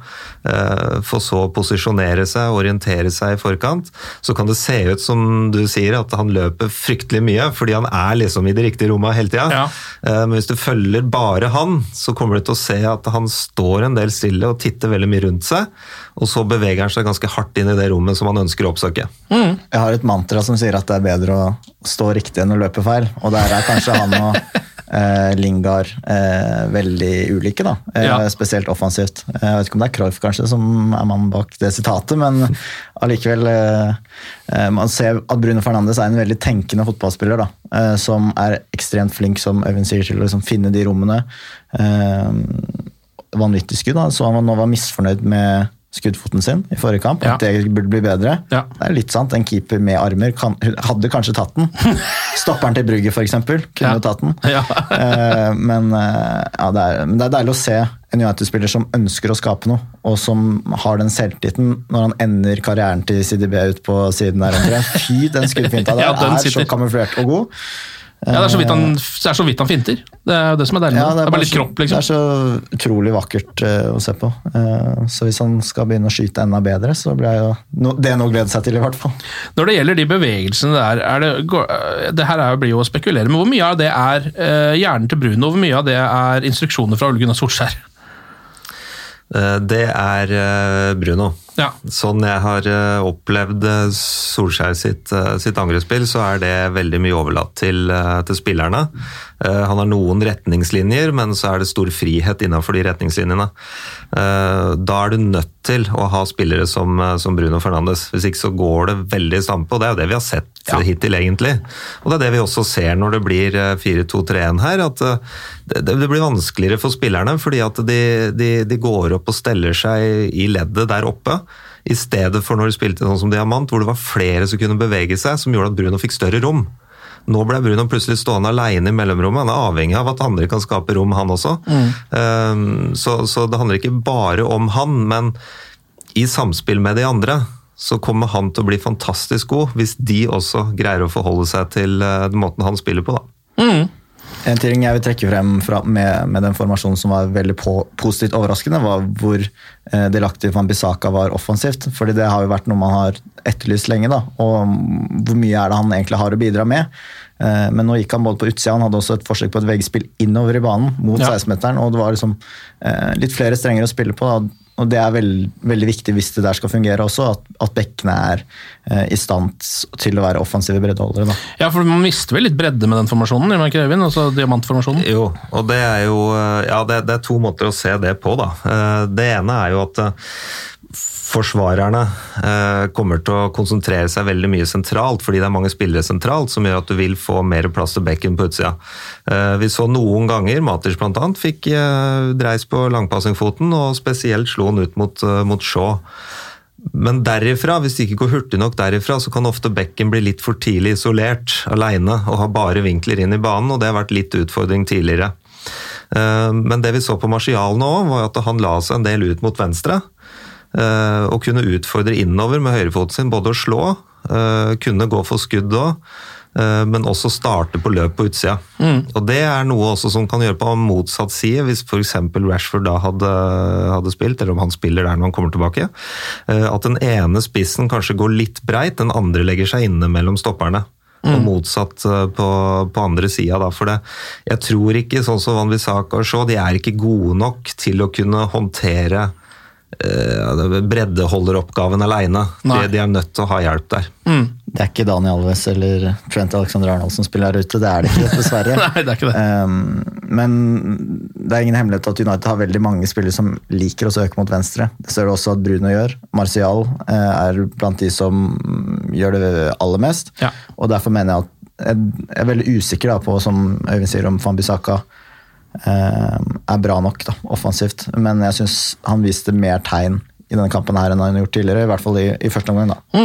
eh, for så å posisjonere seg, orientere seg i forkant, så kan det se ut som du sier, at han løper fryktelig mye, fordi han er liksom i det riktige rommet hele tida. Ja. Eh, Men hvis du følger bare han, så kommer du til å se at han står en del stille og titter veldig mye rundt seg, og så beveger han seg ganske hardt inn i det rommet som han ønsker å oppsøke. Jeg har et mantra som sier at det er bedre å stå riktig enn å løpe feil. Og der er kanskje han og eh, Lingard eh, veldig ulike, da. Eh, Ja. Spesielt offensivt. Eh, Jeg vet ikke om det er Cruyff kanskje som er mannen bak det sitatet, men allikevel eh, eh, Man ser at Bruno Fernandes er en veldig tenkende fotballspiller, da. Som er ekstremt flink, som Øyvind sier, til å liksom finne de rommene. Vanvittig skudd. Da. Så han nå var misfornøyd med skuddfoten sin i forrige kamp. Ja. At det burde bli bedre. Ja. Det er litt sant. En keeper med armer kan, hadde kanskje tatt den. Stopperen til Brugge, f.eks., kunne Ja. jo tatt den. Ja. Eh, men, eh, ja, det er, men det er deilig å se en United-spiller som ønsker å skape noe, og som har den selvtilliten når han ender karrieren til CDB ut på siden der. omtrent. Fy, den skuddfinta der er så kamuflert og god. Ja, det er så vidt han, det er så vidt han finter. Det er jo det som er deilig. Ja, det, er bare litt så, kropp, det liksom. er så utrolig vakkert uh, å se på. Uh, så hvis han skal begynne å skyte enda bedre, så blir jo no, det noe å glede seg til, i hvert fall. Når det gjelder de bevegelsene der, er det, går- øh, det her er, blir jo å spekulere, men hvor mye av det er uh, hjernen til Bruno, hvor mye av det er instruksjoner fra Ole Gunnar Solskjær? Eh, Det er eh, Bruno. Ja. Sånn jeg har eh, opplevd eh, Solskjær sitt, eh, sitt angrepsspill, så er det veldig mye overlatt til, til spillerne. Han har noen retningslinjer, men så er det stor frihet innenfor de retningslinjene. Da er du nødt til å ha spillere som, som Bruno Fernandes. Hvis ikke så går det veldig i stampe, og det er jo det vi har sett Ja. hittil, egentlig. Og det er det vi også ser når det blir eh, 4-2-3-1 her, at det, det blir vanskeligere for spillerne, fordi at de, de, de går opp og steller seg i leddet der oppe. I stedet for når de spilte sånn som Diamant, hvor det var flere som kunne bevege seg, som gjorde at Bruno fikk større rom. Nå ble Bruno plutselig stående alene i mellomrommet. Han er avhengig av at andre kan skape rom, han også. Mm. så, så det handler ikke bare om han, men i samspill med de andre så kommer han til å bli fantastisk god hvis de også greier å forholde seg til eh, den måten han spiller på. da. En ting jeg vil trekke frem fra, med, med den formasjonen som var veldig på, positivt overraskende, var hvor eh, delaktig Van Bissaka var offensivt. fordi det har jo vært noe man har etterlyst lenge. da, Og mm, hvor mye er det han egentlig har å bidra med? Eh, men nå gikk han både på utsida, han hadde også et forsøk på et veggspill innover i banen mot Ja. 16-meteren, og det var liksom eh, litt flere strenger å spille på. da, og Det er veld, veldig viktig hvis det der skal fungere også, at, at bekkene er eh, i stand til å være offensive breddeholdere. da. Ja, for man mister vel litt bredde med den formasjonen, gjør man ikke Øyvind? Altså diamantformasjonen. Jo, og det er jo eh, Ja, det, det er to måter å se det på, da. Eh, Det ene er jo at eh, forsvarerne eh, kommer til å konsentrere seg veldig mye sentralt, fordi det er mange spillere sentralt, som gjør at du vil få mer plass til bekken på utsida. Eh, Vi så noen ganger, Matic bl.a., fikk eh, dreis på langpassingfoten, og spesielt slo han ut mot, eh, mot Shaw. Men derifra, hvis det ikke går hurtig nok derifra, så kan ofte bekken bli litt for tidlig isolert alene og ha bare vinkler inn i banen, og det har vært litt utfordring tidligere. Eh, men det vi så på Marcial nå, var at han la seg en del ut mot venstre. Eh, Og kunne utfordre innover med høyrefoten sin, både å slå, eh, kunne gå for skudd òg, men også starte på løp på utsida. Og det er noe også som kan gjøre på motsatt side, hvis f.eks. Rashford da hadde, hadde spilt, eller om han spiller der når han kommer tilbake. eh, At den ene spissen kanskje går litt breit, den andre legger seg inne mellom stopperne. Og motsatt eh, på, på andre sida, da. For det, jeg tror ikke, sånn som Van Bissaka og Shaw, de er ikke gode nok til å kunne håndtere eh, breddeholderoppgaven aleine. De, de er nødt til å ha hjelp der. Det er ikke Daniel Alves eller Trent Alexander Arnold som spiller her ute, det er det ikke, dessverre. Nei, det er ikke det. Um, men det er ingen hemmelighet at United har veldig mange spillere som liker å søke mot venstre. Det ser du også at Bruno gjør. Martial eh, er blant de som gjør det aller mest. Ja. Og derfor mener jeg at jeg er veldig usikker da, på, som Øyvind sier om Fambisaka Bissaka, er bra nok da, offensivt. Men jeg syns han viste mer tegn i denne kampen her enn han har gjort tidligere. I hvert fall i, i første omgang. da.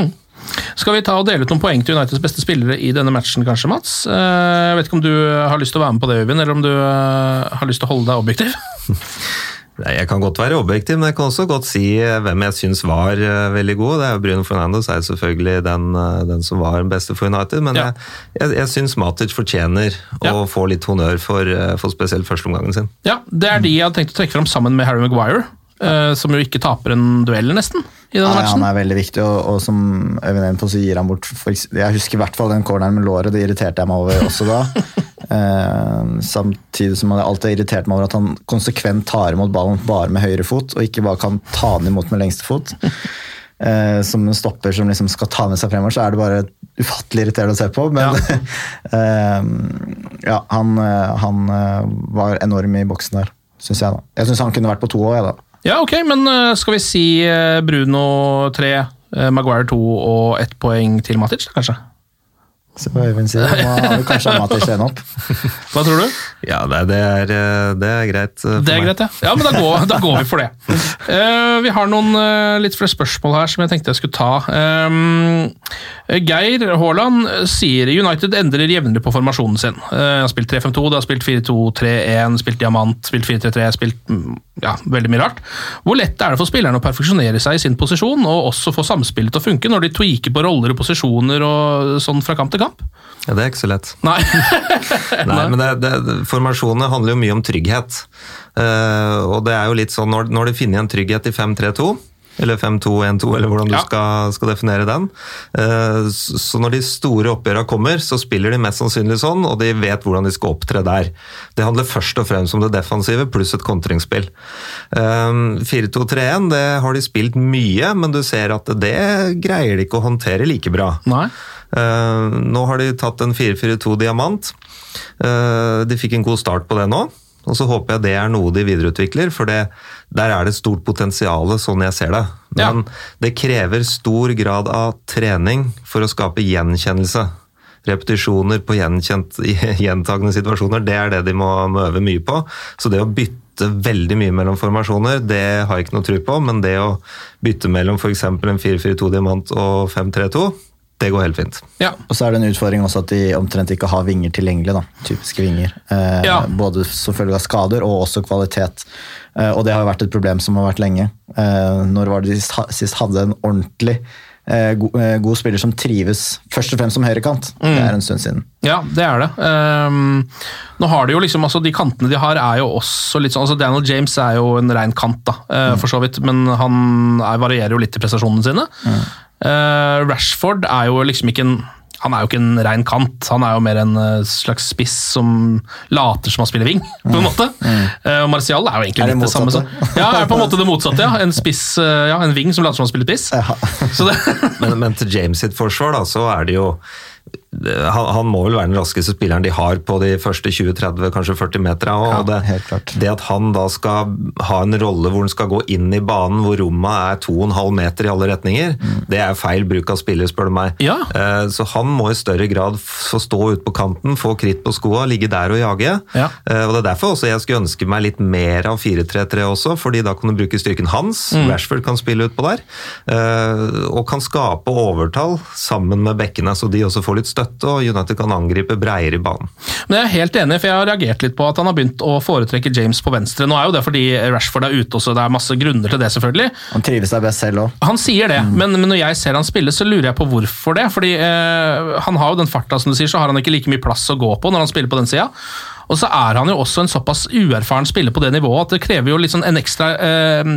Skal vi ta og dele ut noen poeng til Uniteds beste spillere i denne matchen, kanskje, Mats? Eh, Jeg vet ikke om du har lyst til å være med på det, Øyvind, eller om du eh, har lyst til å holde deg objektiv? Jeg kan godt være objektiv, men jeg kan også godt si eh, hvem jeg syns var eh, veldig god. Det er jo Bruno Fernandes er selvfølgelig den, eh, den som var den beste for United. Men Ja. jeg, jeg, jeg syns Matic fortjener Ja. å få litt honnør for, for spesielt førsteomgangen sin. Ja, Det er de jeg hadde tenkt å trekke fram sammen med Harry Maguire, eh, som jo ikke taper en duell, nesten, i denne Nei, matchen. han er veldig viktig, og, og som Øyvind på, så gir han bort for, Jeg husker i hvert fall den corneren med låret, det irriterte jeg meg over også da. uh, samtidig som jeg alltid har irritert meg over at han konsekvent tar imot ballen bare med høyre fot, og ikke bare kan ta den imot med lengste fot. Uh, som en stopper som liksom skal ta med seg fremover, så er det bare ufattelig irriterende å se på. Men eh, ja, han, han var enorm i boksen der, syns jeg. da. Jeg syns han kunne vært på to òg, jeg, da. Ja, ok, men eh, skal vi si eh, Bruno 3, eh, Maguire 2 og ett poeng til Matic, kanskje? Se hva Øyvind det, Nå har vi kanskje Matic igjen opp. Hva tror du? Ja, det, det, er, det er greit. for Det er meg. greit, ja. Ja, men da går, da går vi for det. Uh, vi har noen uh, litt flere spørsmål her som jeg tenkte jeg skulle ta. Um, Geir Haaland sier United endrer jevnlig på formasjonen sin. Uh, har spilt 3-5-2, det har spilt 4-2-3-1, spilt diamant, spilt 4-3-3, spilt mm, ja, veldig mye rart. Hvor lett er det for spillerne å perfeksjonere seg i sin posisjon, og også få samspillet til å funke når de tweaker på roller og posisjoner og sånn fra kamp til kamp? Ja, det er ikke så lett. Nei. Nei, men det, det, Formasjonene handler jo mye om trygghet. Uh, og det er jo litt sånn, Når, når du finner en trygghet i 5-3-2, eller 5-2-1-2, eller hvordan du Ja. skal, skal definere den, eh, så når de store oppgjørene kommer, så spiller de mest sannsynlig sånn, og de vet hvordan de skal opptre der. Det handler først og fremst om det defensive, pluss et kontringsspill. Eh, 4-2-3-1, det har de spilt mye, men du ser at det greier de ikke å håndtere like bra. Nei. Eh, nå har de tatt en 4-4-2 diamant. Eh, de fikk en god start på det nå. Og så håper jeg det er noe de videreutvikler, for det, der er det stort potensial, sånn jeg ser det. Men det krever stor grad av trening for å skape gjenkjennelse. Repetisjoner på gjentagende situasjoner, det er det de må, må øve mye på. Så det å bytte veldig mye mellom formasjoner, det har jeg ikke noe tro på. Men det å bytte mellom f.eks. en 4-4-2 diamant og 5-3-2, det går helt fint. Ja. Og så er det en utfordring også at de omtrent ikke har vinger tilgjengelig. da, Typiske vinger. Eh, Ja. Både som følge av skader og også kvalitet. Eh, og det har jo vært et problem som har vært lenge. Eh, når var det de sist- sist hadde en ordentlig eh, god, eh, god spiller som trives først og fremst som høyrekant? Det er en stund siden. Ja, det er det. Um, nå har De jo liksom, altså de kantene de har, er jo også litt sånn altså Daniel James er jo en rein kant, da, eh, for så vidt, men han er, varierer jo litt i prestasjonene sine. Eh, Rashford er jo liksom ikke en han er jo ikke en rein kant, han er jo mer en eh, slags spiss som later som han spiller wing, på en måte. Eh, og Martial er jo egentlig Er det litt det samme. Så. Ja, er på en måte det motsatte, ja. En spiss, ja, en wing som later som han spiller spiss. Så det, Men, men til James sitt forsvar, da, så er det jo han, han, må vel være den raskeste spilleren de har på de første 20-30, kanskje 40 meterne. Ja, det, det, at han da skal ha en rolle hvor han skal gå inn i banen hvor rommet er 2,5 meter i alle retninger, mm. det er feil bruk av spiller, spør du meg. Ja. Eh, så han må i større grad få stå ute på kanten, få kritt på skoa, ligge der og jage. Ja. Eh, og Det er derfor også jeg skulle ønske meg litt mer av 4-3-3 også, fordi da kan du bruke styrken hans. Mm. Rashford kan spille utpå der, eh, og kan skape overtall sammen med bekkene, så de også får litt støtte, og United kan angripe breiere i banen. Men Jeg er helt enig, for jeg har reagert litt på at han har begynt å foretrekke James på venstre. Nå er jo det fordi Rashford er ute også, det er masse grunner til det, selvfølgelig. Han trives der best selv òg. Han sier det, mm. men, men, når jeg ser han spille, så lurer jeg på hvorfor det. Fordi eh, han har jo den farta, som du sier, så har han ikke like mye plass å gå på når han spiller på den sida. Og så er han jo også en såpass uerfaren spiller på det nivået at det krever jo litt sånn en ekstra eh,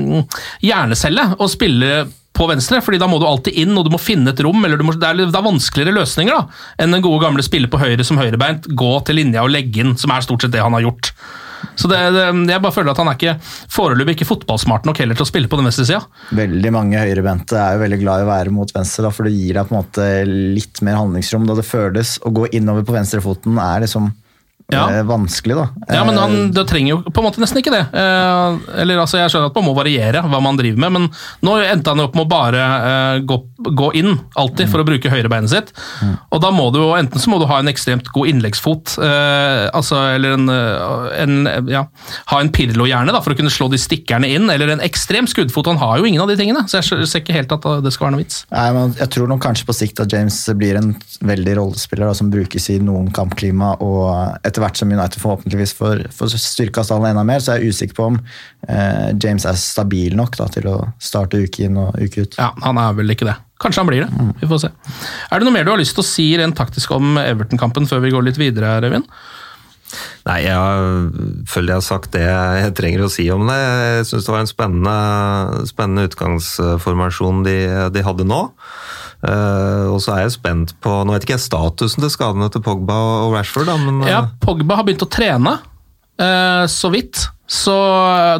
hjernecelle å spille på venstre, fordi da må du alltid inn og du må finne et rom. eller må, det, er, det, er, vanskeligere løsninger da, enn den gode gamle spiller på høyre som høyrebeint. Gå til linja og legge inn, som er stort sett det han har gjort. Så det, det, Jeg bare føler at han er ikke foreløpig ikke fotballsmart nok heller til å spille på den venstre sida. Veldig mange høyrebente er jo veldig glad i å være mot venstre, da, for det gir deg på en måte litt mer handlingsrom. Da det føles å gå innover på venstrefoten er liksom ja. Eh, vanskelig, da. Ja, men han, det trenger jo på en måte nesten ikke det. Eh, eller altså, Jeg skjønner at man må variere hva man driver med, men nå endte han jo opp med å bare eh, gå, gå, inn, alltid, for å bruke høyrebeinet sitt. Og da må du jo, enten så må du ha en ekstremt god innleggsfot, eh, altså, eller en, eh, en ja, ha en Pirlo-hjerne for å kunne slå de stikkerne inn, eller en ekstrem skuddfot. Han har jo ingen av de tingene, så jeg ser ikke helt at det skal være noe vits. Nei, men Jeg tror nok kanskje på sikt at James blir en veldig rollespiller da, som brukes i noen kampklima, og etter hvert som United forhåpentligvis får, får styrka stallen enda mer, så er jeg usikker på om eh, James er stabil nok da, til å starte uke inn og uke ut. Ja, Han er vel ikke det. Kanskje han blir det. Mm. Vi får se. Er det noe mer du har lyst til å si rent taktisk om Everton-kampen før vi går litt videre, Revin? Nei, jeg føler jeg har sagt det jeg trenger å si om det. Jeg syns det var en spennende, spennende utgangsformasjon de, de hadde nå. Uh, og så er jeg spent på Nå vet ikke jeg statusen til skadene til Pogba og Rashford. Da, men, uh... Ja, Pogba har begynt å trene, så vidt. Så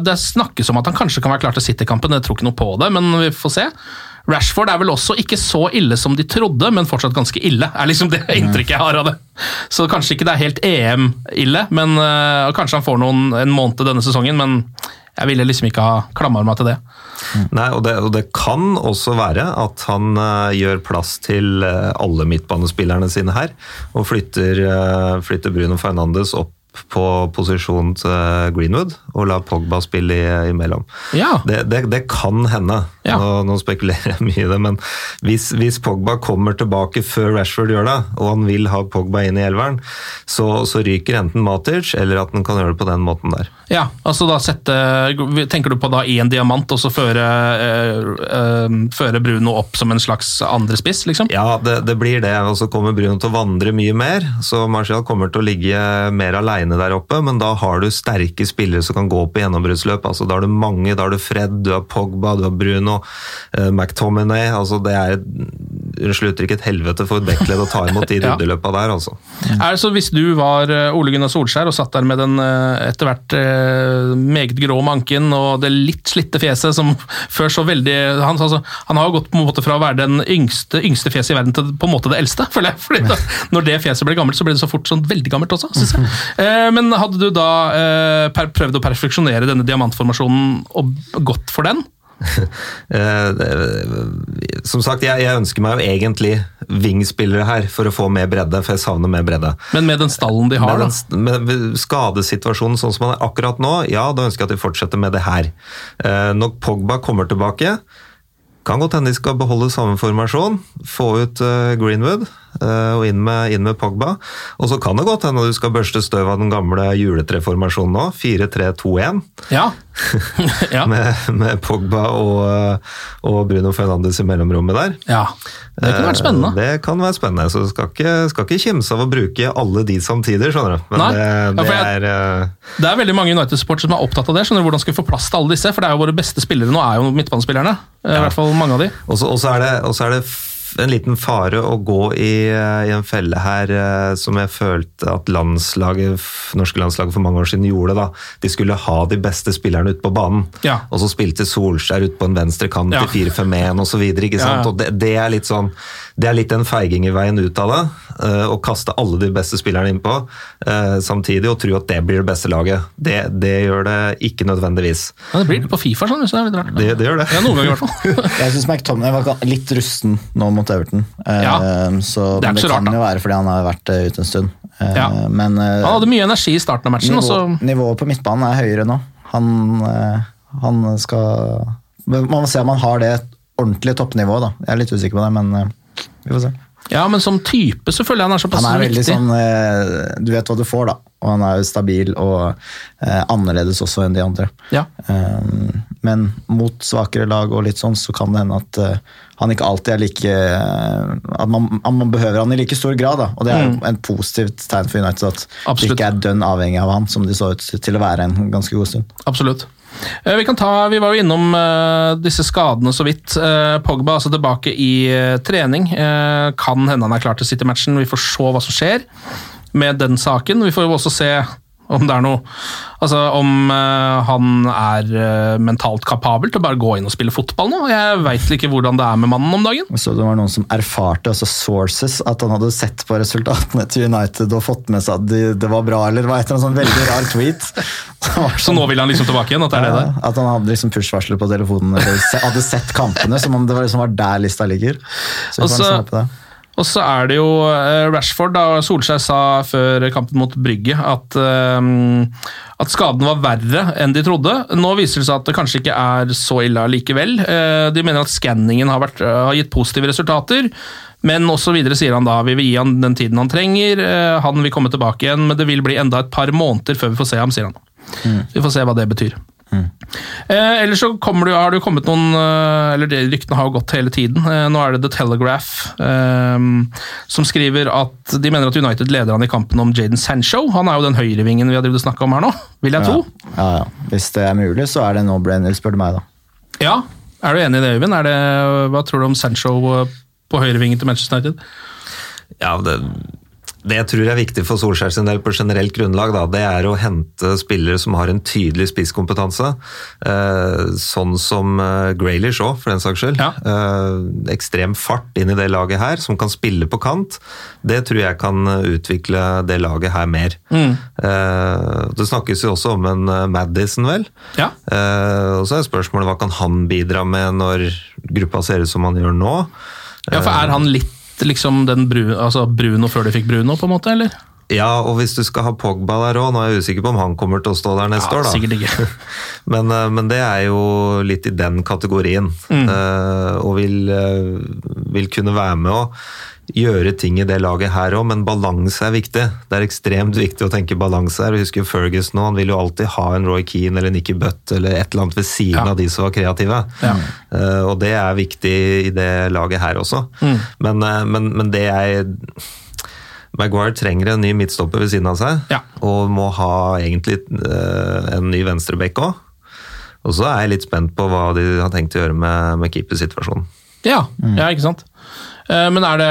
det snakkes om at han kanskje kan være klar til City-kampen. Jeg tror ikke noe på det, men vi får se. Rashford er vel også ikke så ille som de trodde, men fortsatt ganske ille. er liksom det inntrykket jeg har av det. Så kanskje ikke det er helt EM-ille, men kanskje han får noen, en måned denne sesongen. Men jeg ville liksom ikke ha klamra meg til det. Nei, og det, og det, kan også være at han uh, gjør plass til uh, alle midtbanespillerne sine her, og flytter, uh, flytter Bruno Fernandes opp på posisjonen til Greenwood og la Pogba spille imellom. Ja. Det, det, det, kan hende. Ja. Nå, nå, spekulerer jeg mye i det, men hvis, hvis, Pogba kommer tilbake før Rashford gjør det, og han vil ha Pogba inn i elveren, så, så ryker enten Matic, eller at han kan gjøre det på den måten der. Ja, altså da sette Tenker du på da én en diamant, og så føre, øh, øh, føre Bruno opp som en slags andre spiss, liksom? Ja, det, det blir det. Og så kommer Bruno til å vandre mye mer, så Marcial kommer til å ligge mer aleine der oppe, men da har du sterke spillere som kan gå på gjennombruddsløp. Altså, da har du mange. Da har du Fred, du har Pogba, du har Bruno, uh, McTominay. Altså, det er Unnskyld uttrykket, et helvete for Beckled å ta imot de ryddeløpa der, altså. Er det så Hvis du var eh, Ole Gunnar Solskjær og satt der med den eh, etter hvert meget grå manken og det litt slitte fjeset som før så veldig Han, altså, han har jo gått på en måte fra å være den yngste, yngste fjeset i verden til på en måte det eldste, føler jeg. Fordi da, når det fjeset ble gammelt, så ble det så fort sånn veldig gammelt også, syns jeg. Eh, men hadde du da eh, prøvd å perfeksjonere denne diamantformasjonen og gått for den? Eh, som sagt, jeg, jeg, ønsker meg jo egentlig wingspillere her for å få mer bredde, for jeg savner mer bredde. Men med den stallen de har, med den, med skadesituasjonen sånn som den er akkurat nå, ja, da ønsker jeg at de fortsetter med det her. Når Pogba kommer tilbake, kan godt hende de skal beholde samme formasjon, få ut Greenwood. Eh, og inn med, inn med, Pogba. Og så kan det godt hende du skal børste støv av den gamle juletreformasjonen nå. 4-3-2-1. Ja. ja. med, med, Pogba og, og, Bruno Fernandes i mellomrommet der. Ja, Det kunne vært spennende. Eh, det kan være spennende, så du skal ikke, skal ikke kimse av å bruke alle de samtidig, skjønner du. Men Nei. det, det ja, jeg, er uh... Det er veldig mange United-sportere som er opptatt av det. skjønner du, Hvordan skal vi få plass til alle disse? For det er jo våre beste spillere nå, er jo midtbanespillerne. I hvert fall mange av de. Og så er, er det en liten fare å gå i, i, en felle her eh, som jeg følte at landslaget, norske landslaget for mange år siden gjorde. da. De skulle ha de beste spillerne ute på banen, ja. og så spilte Solskjær ut på en venstre kant ja. i 4-5-1 osv. Ja, ja. Og det, det, er litt sånn det er litt en feiging i veien ut av det. eh, Å kaste alle de beste spillerne innpå eh, samtidig og tro at det blir det beste laget. Det, det gjør det ikke nødvendigvis. Ja, det blir det på Fifa, sånn, så det er litt rart. Det, det gjør det. Ja, noen ganger i hvert fall. Jeg syns McTominay var litt rusten nå mot Everton. Eh, Ja. så, Det er ikke så rart, da. Det kan jo være fordi han har vært ute en stund. Eh, Ja. Men Han hadde mye energi i starten av matchen, og så nivå, nivået på midtbanen er høyere nå. Han, han skal Man må se om han har det ordentlige toppnivået, da. Jeg er litt usikker på det, men vi får se. Ja, men som type så føler jeg han er såpass viktig. Han er veldig viktig. sånn eh, Du vet hva du får, da. Og han er jo stabil og eh, annerledes også enn de andre. Ja. Um, men mot svakere lag og litt sånn, så kan det hende at uh, han ikke alltid er like At man, at man behøver han i like stor grad. Da. Og det er jo Mm. en positivt tegn for United at de ikke er dønn avhengig av han, som de så ut til å være en ganske god stund. Absolutt. Eh, Vi, kan ta, vi var jo innom eh, disse skadene så vidt. Eh, Pogba altså tilbake i trening. Kan hende han er klar til City-matchen. Vi får se hva som skjer med den saken. Vi får jo også se om det er noe Altså om uh, han er uh, mentalt kapabel til å bare gå inn og spille fotball nå. Jeg veit ikke hvordan det er med mannen om dagen. Så det var noen som erfarte, altså sources, at han hadde sett på resultatene til United og fått med seg at de, det var bra, eller hva var et eller annet sånn veldig rar tweet. Det Så nå vil han liksom tilbake igjen? At det er det der? At han hadde liksom push-varsler på telefonen, eller hadde sett kampene, som om det var, liksom var der lista ligger. Så vi får Og se på det. Og så er det jo eh, Rashford, da Solskjær sa før kampen mot Brygge at, eh, at skaden var verre enn de trodde. Nå viser det seg at det kanskje ikke er så ille allikevel. Eh, De mener at skanningen har, har gitt positive resultater. Men også videre sier han da vi vil gi han den tiden han trenger. Han vil komme tilbake igjen, men det vil bli enda et par måneder før vi får se ham, sier han. Vi får se hva det betyr. Eh, ellers så du, har det kommet noen eh, Eller det ryktene har jo gått hele tiden. Eh, nå er det The Telegraph eh, som skriver at de mener at United leder han i kampen om Jaden Sancho. Han er jo den høyrevingen vi har snakka om her nå, vil jeg tro. Ja, ja. Hvis det er mulig, så er det no-brainer, spør du meg, da. Ja. Er du enig i det, Øyvind? Er det, hva tror du om Sancho eh, på høyrevingen til Manchester United? Ja, det, det jeg tror er viktig for Solskjær sin del på generelt grunnlag, da, det er å hente spillere som har en tydelig spisskompetanse. Eh, sånn som eh, Graylish òg, for den saks skyld. Eh, ekstrem fart inn i det laget her, som kan spille på kant. Det tror jeg kan utvikle det laget her mer. Mm. Eh, det snakkes jo også om en Madison, vel. Ja. Eh, og så er spørsmålet hva kan han bidra med når gruppa ser ut som han gjør nå? Ja, for Er han litt liksom den brun, altså Bruno før de fikk Bruno, på en måte, eller? Ja, og hvis du skal ha Pogba der òg, nå er jeg usikker på om han kommer til å stå der neste Ja, år, da. sikkert ikke. Men, eh, men det er jo litt i den kategorien. Mm. Eh, og vil, eh, vil kunne være med å gjøre ting i det laget her òg, men balanse er viktig. Det er ekstremt viktig å tenke balanse her. Vi husker Fergus nå, han vil jo alltid ha en Roy Keane eller Nikki Butt eller et eller annet ved siden Ja. av de som var kreative. Ja. Eh, og det er viktig i det laget her også. Mm. Men, eh, men, men det jeg Maguire trenger en ny midtstopper ved siden av seg, Ja. og må ha egentlig eh, en ny venstrebekk òg. Og så er jeg litt spent på hva de har tenkt å gjøre med, med keepersituasjonen. Ja, ja ikke sant? Eh, Men er det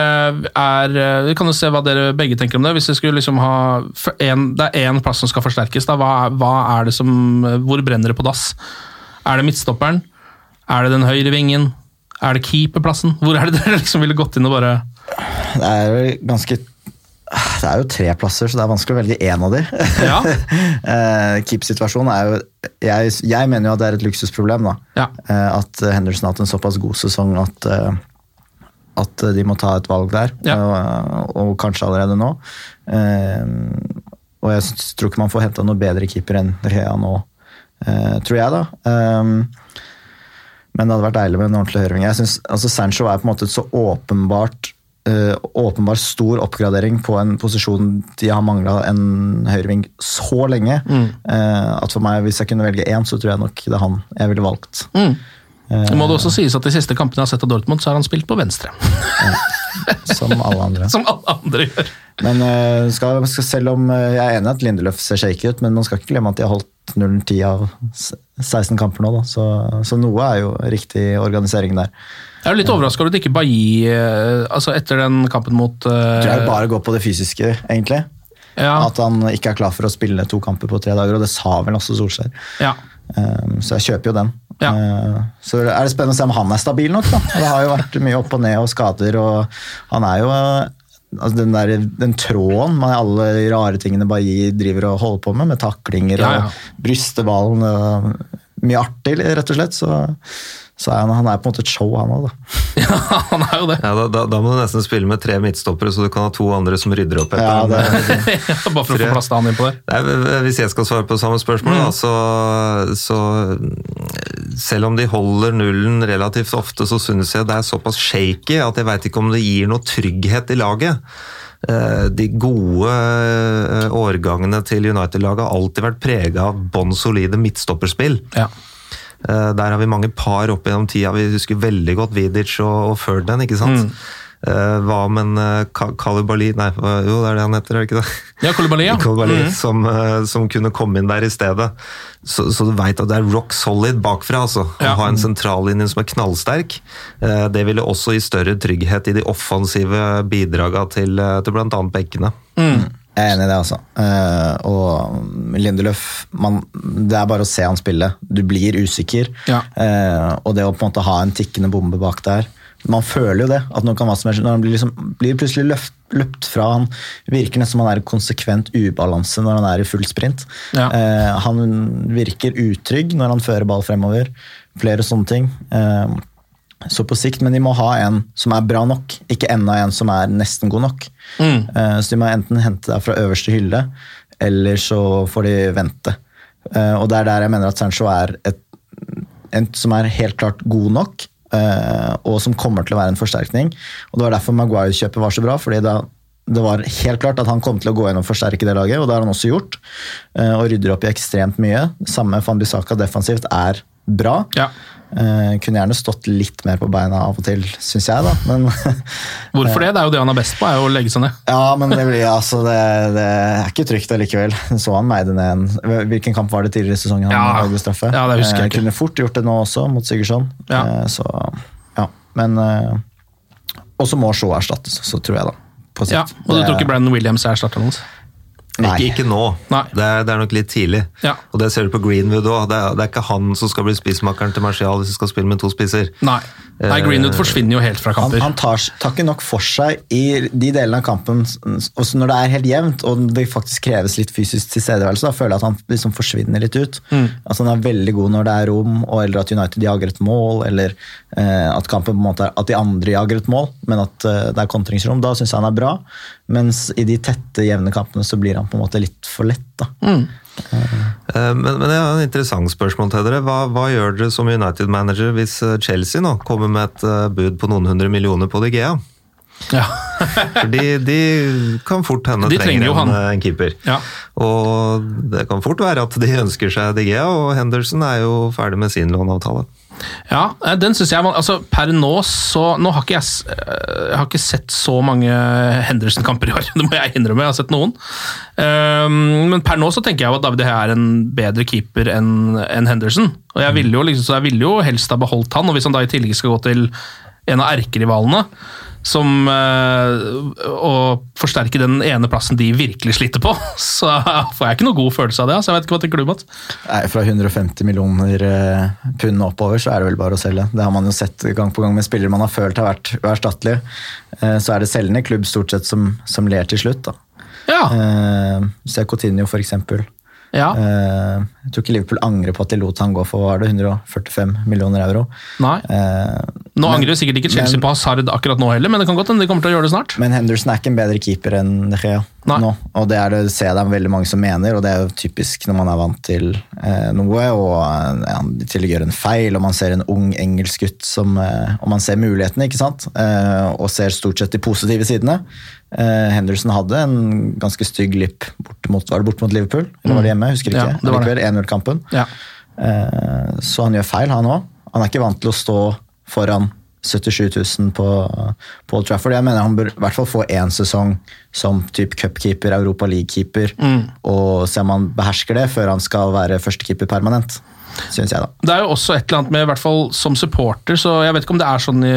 er, eh, Vi kan jo se hva dere begge tenker om det. Hvis det skulle liksom ha en, Det er én plass som skal forsterkes. Da. Hva, hva er det som Hvor brenner det på dass? Er det midtstopperen? Er det den høyre vingen? Er det keeperplassen? Hvor er det dere liksom ville gått inn og bare Det er jo ganske Det er jo tre plasser, så det er vanskelig å velge én av de. Ja. Eh, Keep-situasjonen er jo jeg, jeg mener jo at det er et luksusproblem. da. Ja. Eh, At Henderson har hatt en såpass god sesong at, eh, at de må ta et valg der. Ja. Og, og kanskje allerede nå. Uh, Og jeg tror ikke man får henta noe bedre keeper enn Rea nå, uh, tror jeg, da. Um, men det hadde vært deilig med en ordentlig høyreving. Jeg synes, altså Sancho er på en måte et så åpenbart Uh, åpenbar stor oppgradering på en posisjon de har mangla en høyreving så lenge. eh, at for meg, Hvis jeg kunne velge én, så tror jeg nok det er han jeg ville valgt. mm. Det må det også sies at De siste kampene jeg har sett av Dortmund, så har han spilt på venstre. Som alle andre. Som alle andre gjør. Men eh, skal, skal, selv om eh, jeg er enig i at Lindeløf ser shaky ut, men man skal ikke glemme at de har holdt 0-10 av 16 kamper nå. Da. Så, så noe er jo riktig organisering der. Jeg er jo litt overraska over at ikke Bailly eh, altså Etter den kampen mot uh... Jeg tror jeg bare går på det fysiske, egentlig. ja, At han ikke er klar for å spille to kamper på tre dager, og det sa vel også Solskjær. ja. Um, så jeg kjøper jo den. Ja. Eh, Så er det spennende å se om han er stabil nok. da. Det har jo vært mye opp og ned og skader, og han er jo altså den, der, den tråden med alle rare tingene Bailly driver og holder på med, med taklinger Ja, ja. og bryste ballen og Mye artig, rett og slett. Så, så er han, han er på en måte et show, han òg, da. Ja, han er jo det. Ja, da, da, da må du nesten spille med tre midtstoppere, så du kan ha to andre som rydder opp etter Ja, dem. det, Bare for å få plass til han innpå der. Nei, hvis jeg skal svare på samme spørsmål, da, så, så Selv om de holder nullen relativt ofte, så synes jeg det er såpass shaky at jeg veit ikke om det gir noe trygghet i laget. Eh, De gode eh, årgangene til United-laget har alltid vært prega av bånn solide midtstopperspill. Ja. Eh, Der har vi mange par opp gjennom tida. Vi husker veldig godt Vidic og, og Ferdinand, ikke sant? Eh, hva om en uh, Kalibali Nei, jo, det er det han heter, er det ikke det? Ja, Kalibali, ja. Kalibali, mm -hmm. som, eh, som kunne komme inn der i stedet. Så, så du veit at det er rock solid bakfra. altså. Å Ja. ha en sentrallinje som er knallsterk. Eh, Det ville også gi større trygghet i de offensive bidraga til, eh, til bl.a. bekkene. Jeg er enig i det, altså. Eh, og Lindeløf man, Det er bare å se han spille. Du blir usikker. Ja. Eh, og det å på en måte ha en tikkende bombe bak der Man føler jo det. at nå kan være som helst, Når han blir, liksom, blir plutselig løft, løpt fra Han virker nesten som han er i konsekvent ubalanse når han er i full sprint. Ja. Eh, han virker utrygg når han fører ball fremover. Flere sånne ting. Eh, så på sikt, men de må ha en som er bra nok, ikke enda en som er nesten god nok. Mm. Eh, Så de må enten hente deg fra øverste hylle, eller så får de vente. Eh, Og det er der jeg mener at Sancho er et, en som er helt klart god nok, og som kommer til å være en forsterkning. Og Det var derfor Maguire-kjøpet var så bra, fordi da det var helt klart at han kom til å gå inn og forsterke det laget, og det har han også gjort. eh, Og rydder opp i ekstremt mye. Samme Fambisaka defensivt er bra. Ja. Eh, kunne gjerne stått litt mer på beina av og til, syns jeg, da. Men Hvorfor det? Det er jo det han er best på, er jo å legge seg ned. Ja, men det, blir, altså, det, det er ikke trygt allikevel. Så han meide ned en Hvilken kamp var det tidligere i sesongen han Ja. hadde straffe? Ja, det husker jeg ikke. Kunne fort gjort det nå også, mot Sigurdsson. Ja. Uh, Så, ja. Men eh, Og så må Shaw erstattes, så tror jeg, da. På sikt. Ja, og du tror ikke Brandon Williams er erstatteren hans? Ikke, ikke nå. Nei. Det, er, det er nok litt tidlig. Ja. Og det ser du på Greenwood òg. Det, er- det er ikke han som skal bli spissmakeren til Martial hvis du skal spille med to spisser. Nei. Nei, Greenwood forsvinner jo helt fra Han, kamper. han tar, tar ikke nok for seg i de delene av kampen, også når det er helt jevnt og det faktisk kreves litt fysisk tilstedeværelse. Da føler jeg at han liksom forsvinner litt ut. Mm. Altså Han er veldig god når det er rom, og, eller at United jager et mål, eller eh, at kampen på en måte er, at de andre jager et mål, men at eh, det er kontringsrom. Da syns jeg han er bra. Mens i de tette, jevne kampene så blir han på en måte litt for lett. da. Mm. Men, men jeg har en interessant spørsmål til dere. Hva, hva gjør dere som United-manager hvis eh, Chelsea nå kommer med et eh, bud på noen hundre millioner på De Gea? Ja. Fordi de, kan fort hende De trenger trenger en, en keeper. Ja. Og det kan fort være at de ønsker seg De Gea, og Henderson er jo ferdig med sin låneavtale. Ja, eh, den synes jeg altså Per nå så Nå har ikke jeg, eh, jeg har ikke sett så mange Henderson-kamper i år, det må jeg innrømme. Jeg har sett noen. Um, men per nå så tenker jeg jo at David Hea er en bedre keeper enn en Henderson. Og jeg ville jo, liksom, så jeg ville jo helst ha beholdt han, og hvis han da i tillegg skal gå til en av erkerivalene som eh, å forsterke den ene plassen de virkelig sliter på, så får jeg ikke noe god følelse av det. Altså. Jeg vet ikke hva tenker du, Mats? Nei, Fra 150 millioner eh, pund oppover så er det vel bare å selge. Det har man jo sett gang på gang med spillere man har følt har vært uerstattelige. Eh, Så er det selgende klubb stort sett som, som ler til slutt. da. Ja. Eh, Se Coutinho, for eksempel. Ja. Eh, Jeg tror ikke Liverpool angrer på at de lot han gå for var det, 145 millioner euro. Nei. Eh, Nå men- angrer sikkert ikke Chelsea men- på Hazard akkurat nå heller, men det kan godt hende de kommer til å gjøre det snart. Men Henderson er ikke en bedre keeper enn De Gea nå. Og det er det ser jeg det er veldig mange som mener, og det er jo typisk når man er vant til eh, noe, og eh, ja, i tillegg gjør en feil, og man ser en ung engelsk gutt som Og man ser mulighetene, ikke sant? Og ser stort sett de positive sidene. Eh, Henderson hadde en ganske stygg lipp bort mot, var det bort mot Liverpool, eller var det hjemme? Jeg husker ikke. Mm. Ja, det var det. 1-0-kampen. Ja. Eh, Så han gjør feil, han òg. Han er ikke vant til å stå foran 77 000 på, Paul Trafford. Jeg mener han bør i hvert fall få én sesong som type cupkeeper, Europa League-keeper, og se om han behersker det før han skal være førstekeeper permanent. Syns jeg, da. Det er jo også et eller annet med, i hvert fall som supporter, så jeg vet ikke om det er sånn i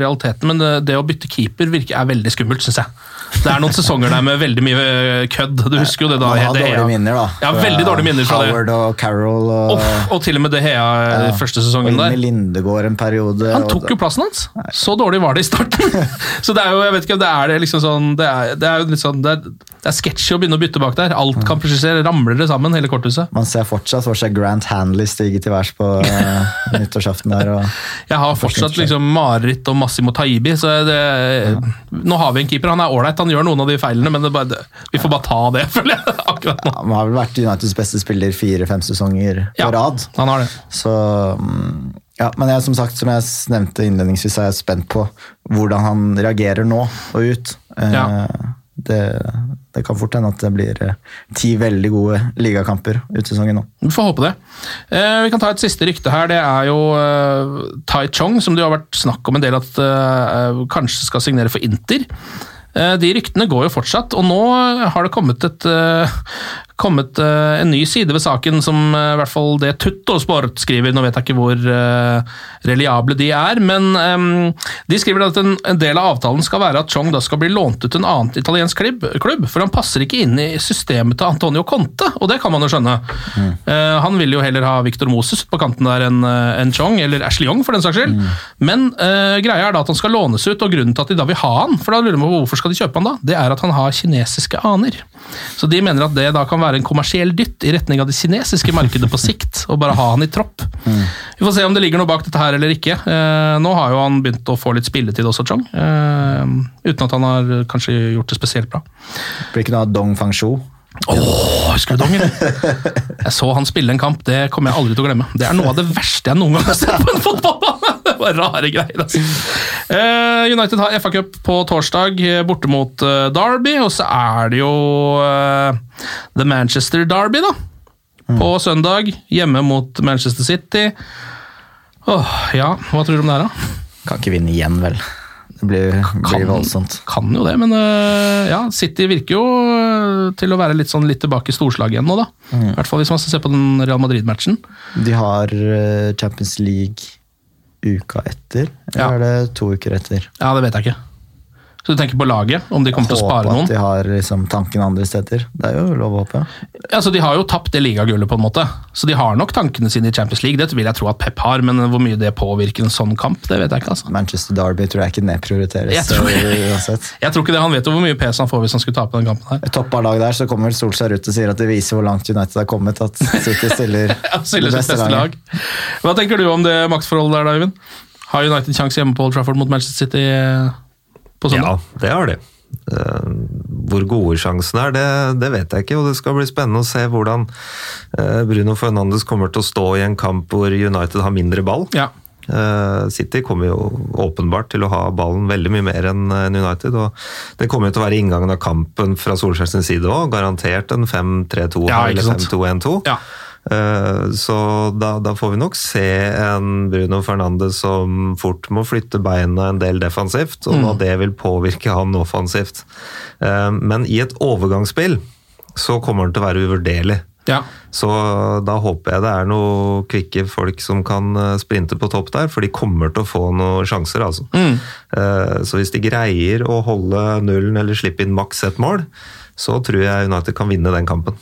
realiteten, men det, det å bytte keeper virker, er veldig skummelt, syns jeg. Det er noen sesonger der med veldig mye eh, kødd. Du husker jo det da. Man har dårlige minner, da. Ja, veldig dårlige minner fra det. Howard og Carroll og Uff, og til og med De Hea Ja. første sesongen der. Lindegård en periode. Han tok jo plassen hans! Så dårlig var det i starten. Så det er jo, jeg vet ikke, det er det liksom sånn Det er, det er jo litt sånn Det er, det er sketchy å begynne å bytte bak der. Alt kan plutselig ramler det sammen, hele korthuset. Man ser fortsatt for seg Grant Hanley stige til værs på uh, nyttårsaften der. Og, Jeg har fortsatt liksom mareritt om Massimo Taibi, så det, nå har vi en keeper. Han er ålreit, han gjør noen av de feilene, men det bare, vi får bare ta det, føler jeg. akkurat nå. han har vel vært Uniteds beste spiller fire-fem sesonger på Ja, rad. han har det. Så mm, ja, Men jeg, som sagt, som jeg nevnte innledningsvis, er jeg spent på hvordan han reagerer nå og ut. Eh, Ja. Det, det kan fort hende at det blir eh, ti veldig gode ligakamper ut sesongen nå. Vi får håpe det. Eh, vi kan ta et siste rykte her. Det er jo eh, Tai Chong, som det har vært snakk om en del at eh, kanskje skal signere for Inter. Eh, de ryktene går jo fortsatt, og nå har det kommet, et, eh, kommet eh, en ny side ved saken som eh, i hvert fall det Tutto Sport skriver. Nå vet jeg ikke hvor eh, reliable de er, men de skriver at en, del av avtalen skal være at Chong da skal bli lånt ut til en annen italiensk klubb, for han passer ikke inn i systemet til Antonio Conte, og det kan man jo skjønne. Eh, han vil jo heller ha Victor Moses på kanten der enn en Chong, eller Ashley Young for den saks skyld. Men uh, greia er da at han skal lånes ut, og grunnen til at de da vil ha han, for da lurer man på hvorfor skal de kjøpe han da, det er at han har kinesiske aner. Så de mener at det da kan være en kommersiell dytt i retning av det kinesiske markedet på sikt, og bare ha han i tropp. Vi får se om det ligger noe bak dette her eller ikke. Eh, nå har jo han begynt å få litt spilletid også, Chong, eh, uten at han har kanskje gjort det spesielt bra. Blir ikke noe av Dong Fang-shu. Åh, Dongen? Jeg så han spille en kamp, det kommer jeg aldri til å glemme. Det er noe av det verste jeg noen gang har sett på en fotballbane! Det var rare greier, altså. Eh, United har FA-cup på torsdag, eh, borte mot eh, Derby, og så er det jo The Manchester Derby, da. På søndag, hjemme mot Manchester City. Åh, ja, hva tror du om det her, da? Kan ikke vinne igjen, vel. Blir, blir voldsomt. Kan jo det, men øh, ja, City virker jo øh, til å være litt, sånn, litt tilbake i storslaget igjen nå, da. I hvert fall hvis man skal se på den Real Madrid-matchen. De har eh, Champions League uka etter, eller Ja. er det to uker etter? Ja, det vet jeg ikke. Så du tenker på laget, om de kommer til å spare noen? at de har liksom, tanken andre steder. Det er jo lov å håpe. Altså, De har jo tapt det ligagullet, på en måte. Så de har nok tankene sine i Champions League. Det vil jeg tro at Pep har, men hvor mye det påvirker en sånn kamp, det vet jeg ikke. altså. Manchester Derby tror jeg ikke nedprioriteres. Jeg tror- uansett. Jeg tror ikke det, Han vet jo hvor mye pes han får hvis han skulle tape den kampen her. Toppa lag der, så kommer vel Solskjær ut og sier at det viser hvor langt United har kommet. At City stiller Ja, Stiller det beste, beste lag. Hva tenker du om det maktforholdet der, da, Øyvind? Har United sjanse hjemme på Old Trafford mot Manchester City eh, på søndag? Ja, det har de. Eh, Hvor gode sjansene er, det, det vet jeg ikke. og Det skal bli spennende å se hvordan eh, Bruno Fernandes kommer til å stå i en kamp hvor United har mindre ball. Ja. Eh, City kommer jo åpenbart til å ha ballen veldig mye mer enn enn United. og Det kommer jo til å være inngangen av kampen fra Solskjær sin side òg. Garantert en 5-3-2 ja, eller 5-2-1-2. Ja. Eh, Så da, da får vi nok se en Bruno Fernandes som fort må flytte beina en del defensivt, og hva det vil påvirke han offensivt. Eh, Men i et overgangsspill så kommer han til å være uvurderlig. ja. Så da håper jeg det er noen kvikke folk som kan eh, sprinte på topp der, for de kommer til å få noen sjanser, altså. Mm. Så hvis de greier å holde nullen eller slippe inn maks ett mål, så tror jeg United kan vinne den kampen.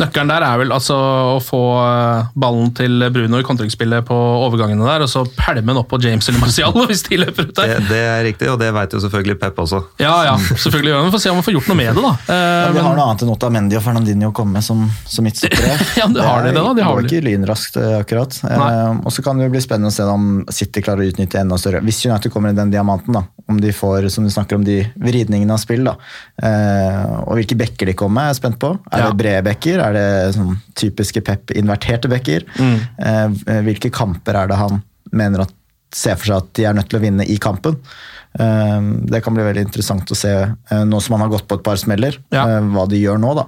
Nøkkelen der er vel altså å få eh, ballen til Bruno i kontringsspillet på overgangene der, og så pælme den opp på James eller Marcial hvis de løper ut der. det er riktig, og det vet jo selvfølgelig Pep også. Ja, ja, selvfølgelig gjør han det. Vi får se om han får gjort noe med det, da. Eh, Ja, de men- har noe annet enn Otamendi og Fernandinho å komme med som, som midtstoppere. Ja, det har de det da, de har går ikke lynraskt, eh, akkurat. Eh, og så kan det jo bli spennende å se om City klarer å utnytte enda større Hvis United kommer i den diamanten, da. Om de får, som du snakker om, de vridningene av spill. da. Eh, og hvilke bekker de kommer med, er jeg spent på. Er Ja. det brede bekker? Er det sånn typiske Pep-inverterte bekker? Mm. Eh, hvilke kamper er det han mener at ser for seg at de er nødt til å vinne i kampen? Eh, det kan bli veldig interessant å se, eh, nå som han har gått på et par smeller, Ja. hva de gjør nå. da.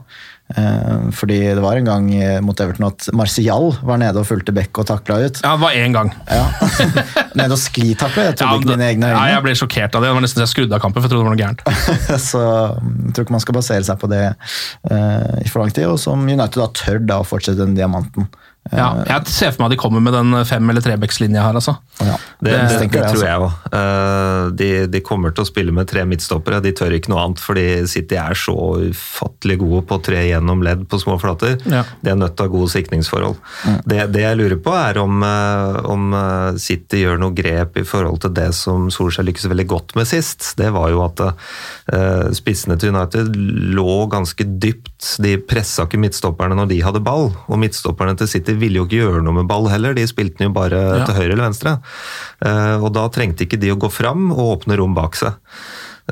Eh, fordi det var en gang eh, mot Everton at Martial var nede og fulgte bekk og takla ut. Ja, det var én gang. Ja. nede og sklitakla, jeg trodde Ja, ikke mine egne øyne. ja, jeg ble sjokkert av det. Det var nesten så jeg skrudde av kampen, for jeg trodde det var noe gærent. Så mm, jeg tror ikke man skal basere seg på det uh, i for lang tid. Og som United da tør da å fortsette den diamanten Ja, jeg ser for meg at de kommer med den fem- eller trebekslinja her, altså. Ja. Det, det, det, det, tror jeg òg. De, de kommer til å spille med tre midtstoppere. De tør ikke noe annet, fordi City er så ufattelig gode på tre gjennom ledd på små flater. Ja. De er nødt til å ha gode sikringsforhold. Det, det jeg lurer på, er om, eh, om eh, City gjør noe grep i forhold til det som Solskjær lykkes veldig godt med sist. Det var jo at uh, spissene til United lå ganske dypt. De pressa ikke midtstopperne når de hadde ball, og midtstopperne til City ville jo ikke gjøre noe med ball heller. De spilte den jo bare Ja. til høyre eller venstre. Eh, og da trengte ikke de å gå fram og åpne rom bak seg.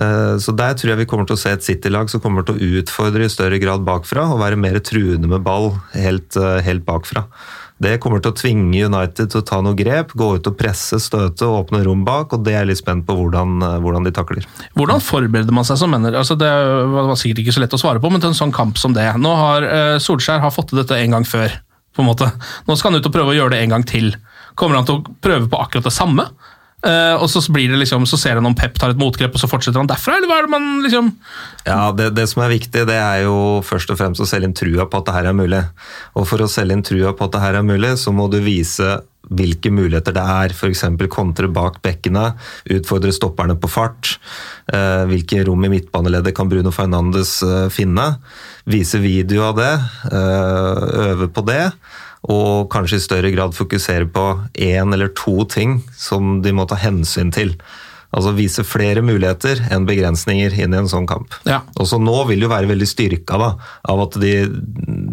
Eh, Så der tror jeg vi kommer til å se et City-lag som kommer til å utfordre i større grad bakfra, og være mer truende med ball helt, eh, helt bakfra. Det kommer til å tvinge United til å ta noe grep, gå ut og presse, støte åpne rom bak, og det er jeg litt spent på hvordan, eh, hvordan de takler. Hvordan forbereder man seg som mener? Altså, det var sikkert ikke så lett å svare på, men til en sånn kamp som det. Nå har eh, Solskjær har fått til dette en gang før. på en måte. Nå skal han ut og prøve å gjøre det en gang til. Kommer han til å prøve på akkurat det samme? Eh, og så blir det liksom, så ser han om Pep tar et motgrep, og så fortsetter han derfra? Eller hva er det man liksom Ja, det, det som er viktig, det er jo først og fremst å selge inn trua på at det her er mulig. Og for å selge inn trua på at det her er mulig, så må du vise hvilke muligheter det er. F.eks. kontre bak bekkene, utfordre stopperne på fart. Uh, hvilke rom i midtbaneleddet kan Bruno Fernandes uh, finne? Vise video av det, øve på det. Og kanskje i større grad fokusere på én eller to ting som de må ta hensyn til. Altså vise flere muligheter enn begrensninger inn i en sånn kamp. Ja. Også nå vil jo være veldig styrka da, av at de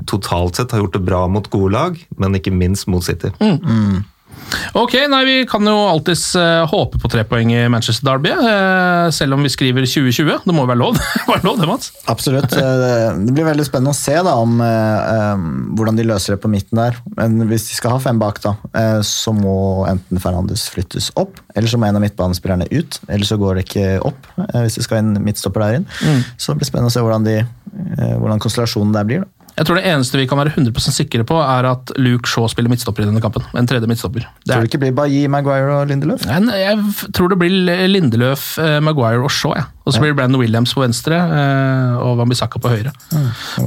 totalt sett har gjort det bra mot gode lag, men ikke minst mot City. Ok, nei, vi kan jo alltids eh, håpe på tre poeng i Manchester Derby, eh, selv om vi skriver 2020. Det må jo være lov, være lov det, Mats? Absolutt. Eh, Det blir veldig spennende å se da, om hvordan de løser det på midten der. Men hvis de skal ha fem bak, da, så må enten Fernandes flyttes opp, eller så må en av midtbanespillerne ut. Eller så går det ikke opp hvis det skal en midtstopper der inn. Så det blir spennende å se hvordan, de, hvordan konstellasjonen der blir. da. Jeg tror det eneste vi kan være 100% sikre på, er at Luke Shaw spiller midtstopper i denne kampen. En tredje midtstopper. Det Tror du ikke blir Bailly, Maguire og Lindeløf? Nei, Jeg tror det blir Lindeløf, eh, Maguire og Shaw. Ja. Og så blir det Brandon Williams på venstre eh, og Wambisaka på høyre.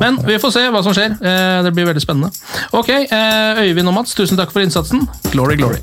Men vi får se hva som skjer. Eh, Det blir veldig spennende. Ok, Øyvind og Mats, tusen takk for innsatsen. Glory, glory.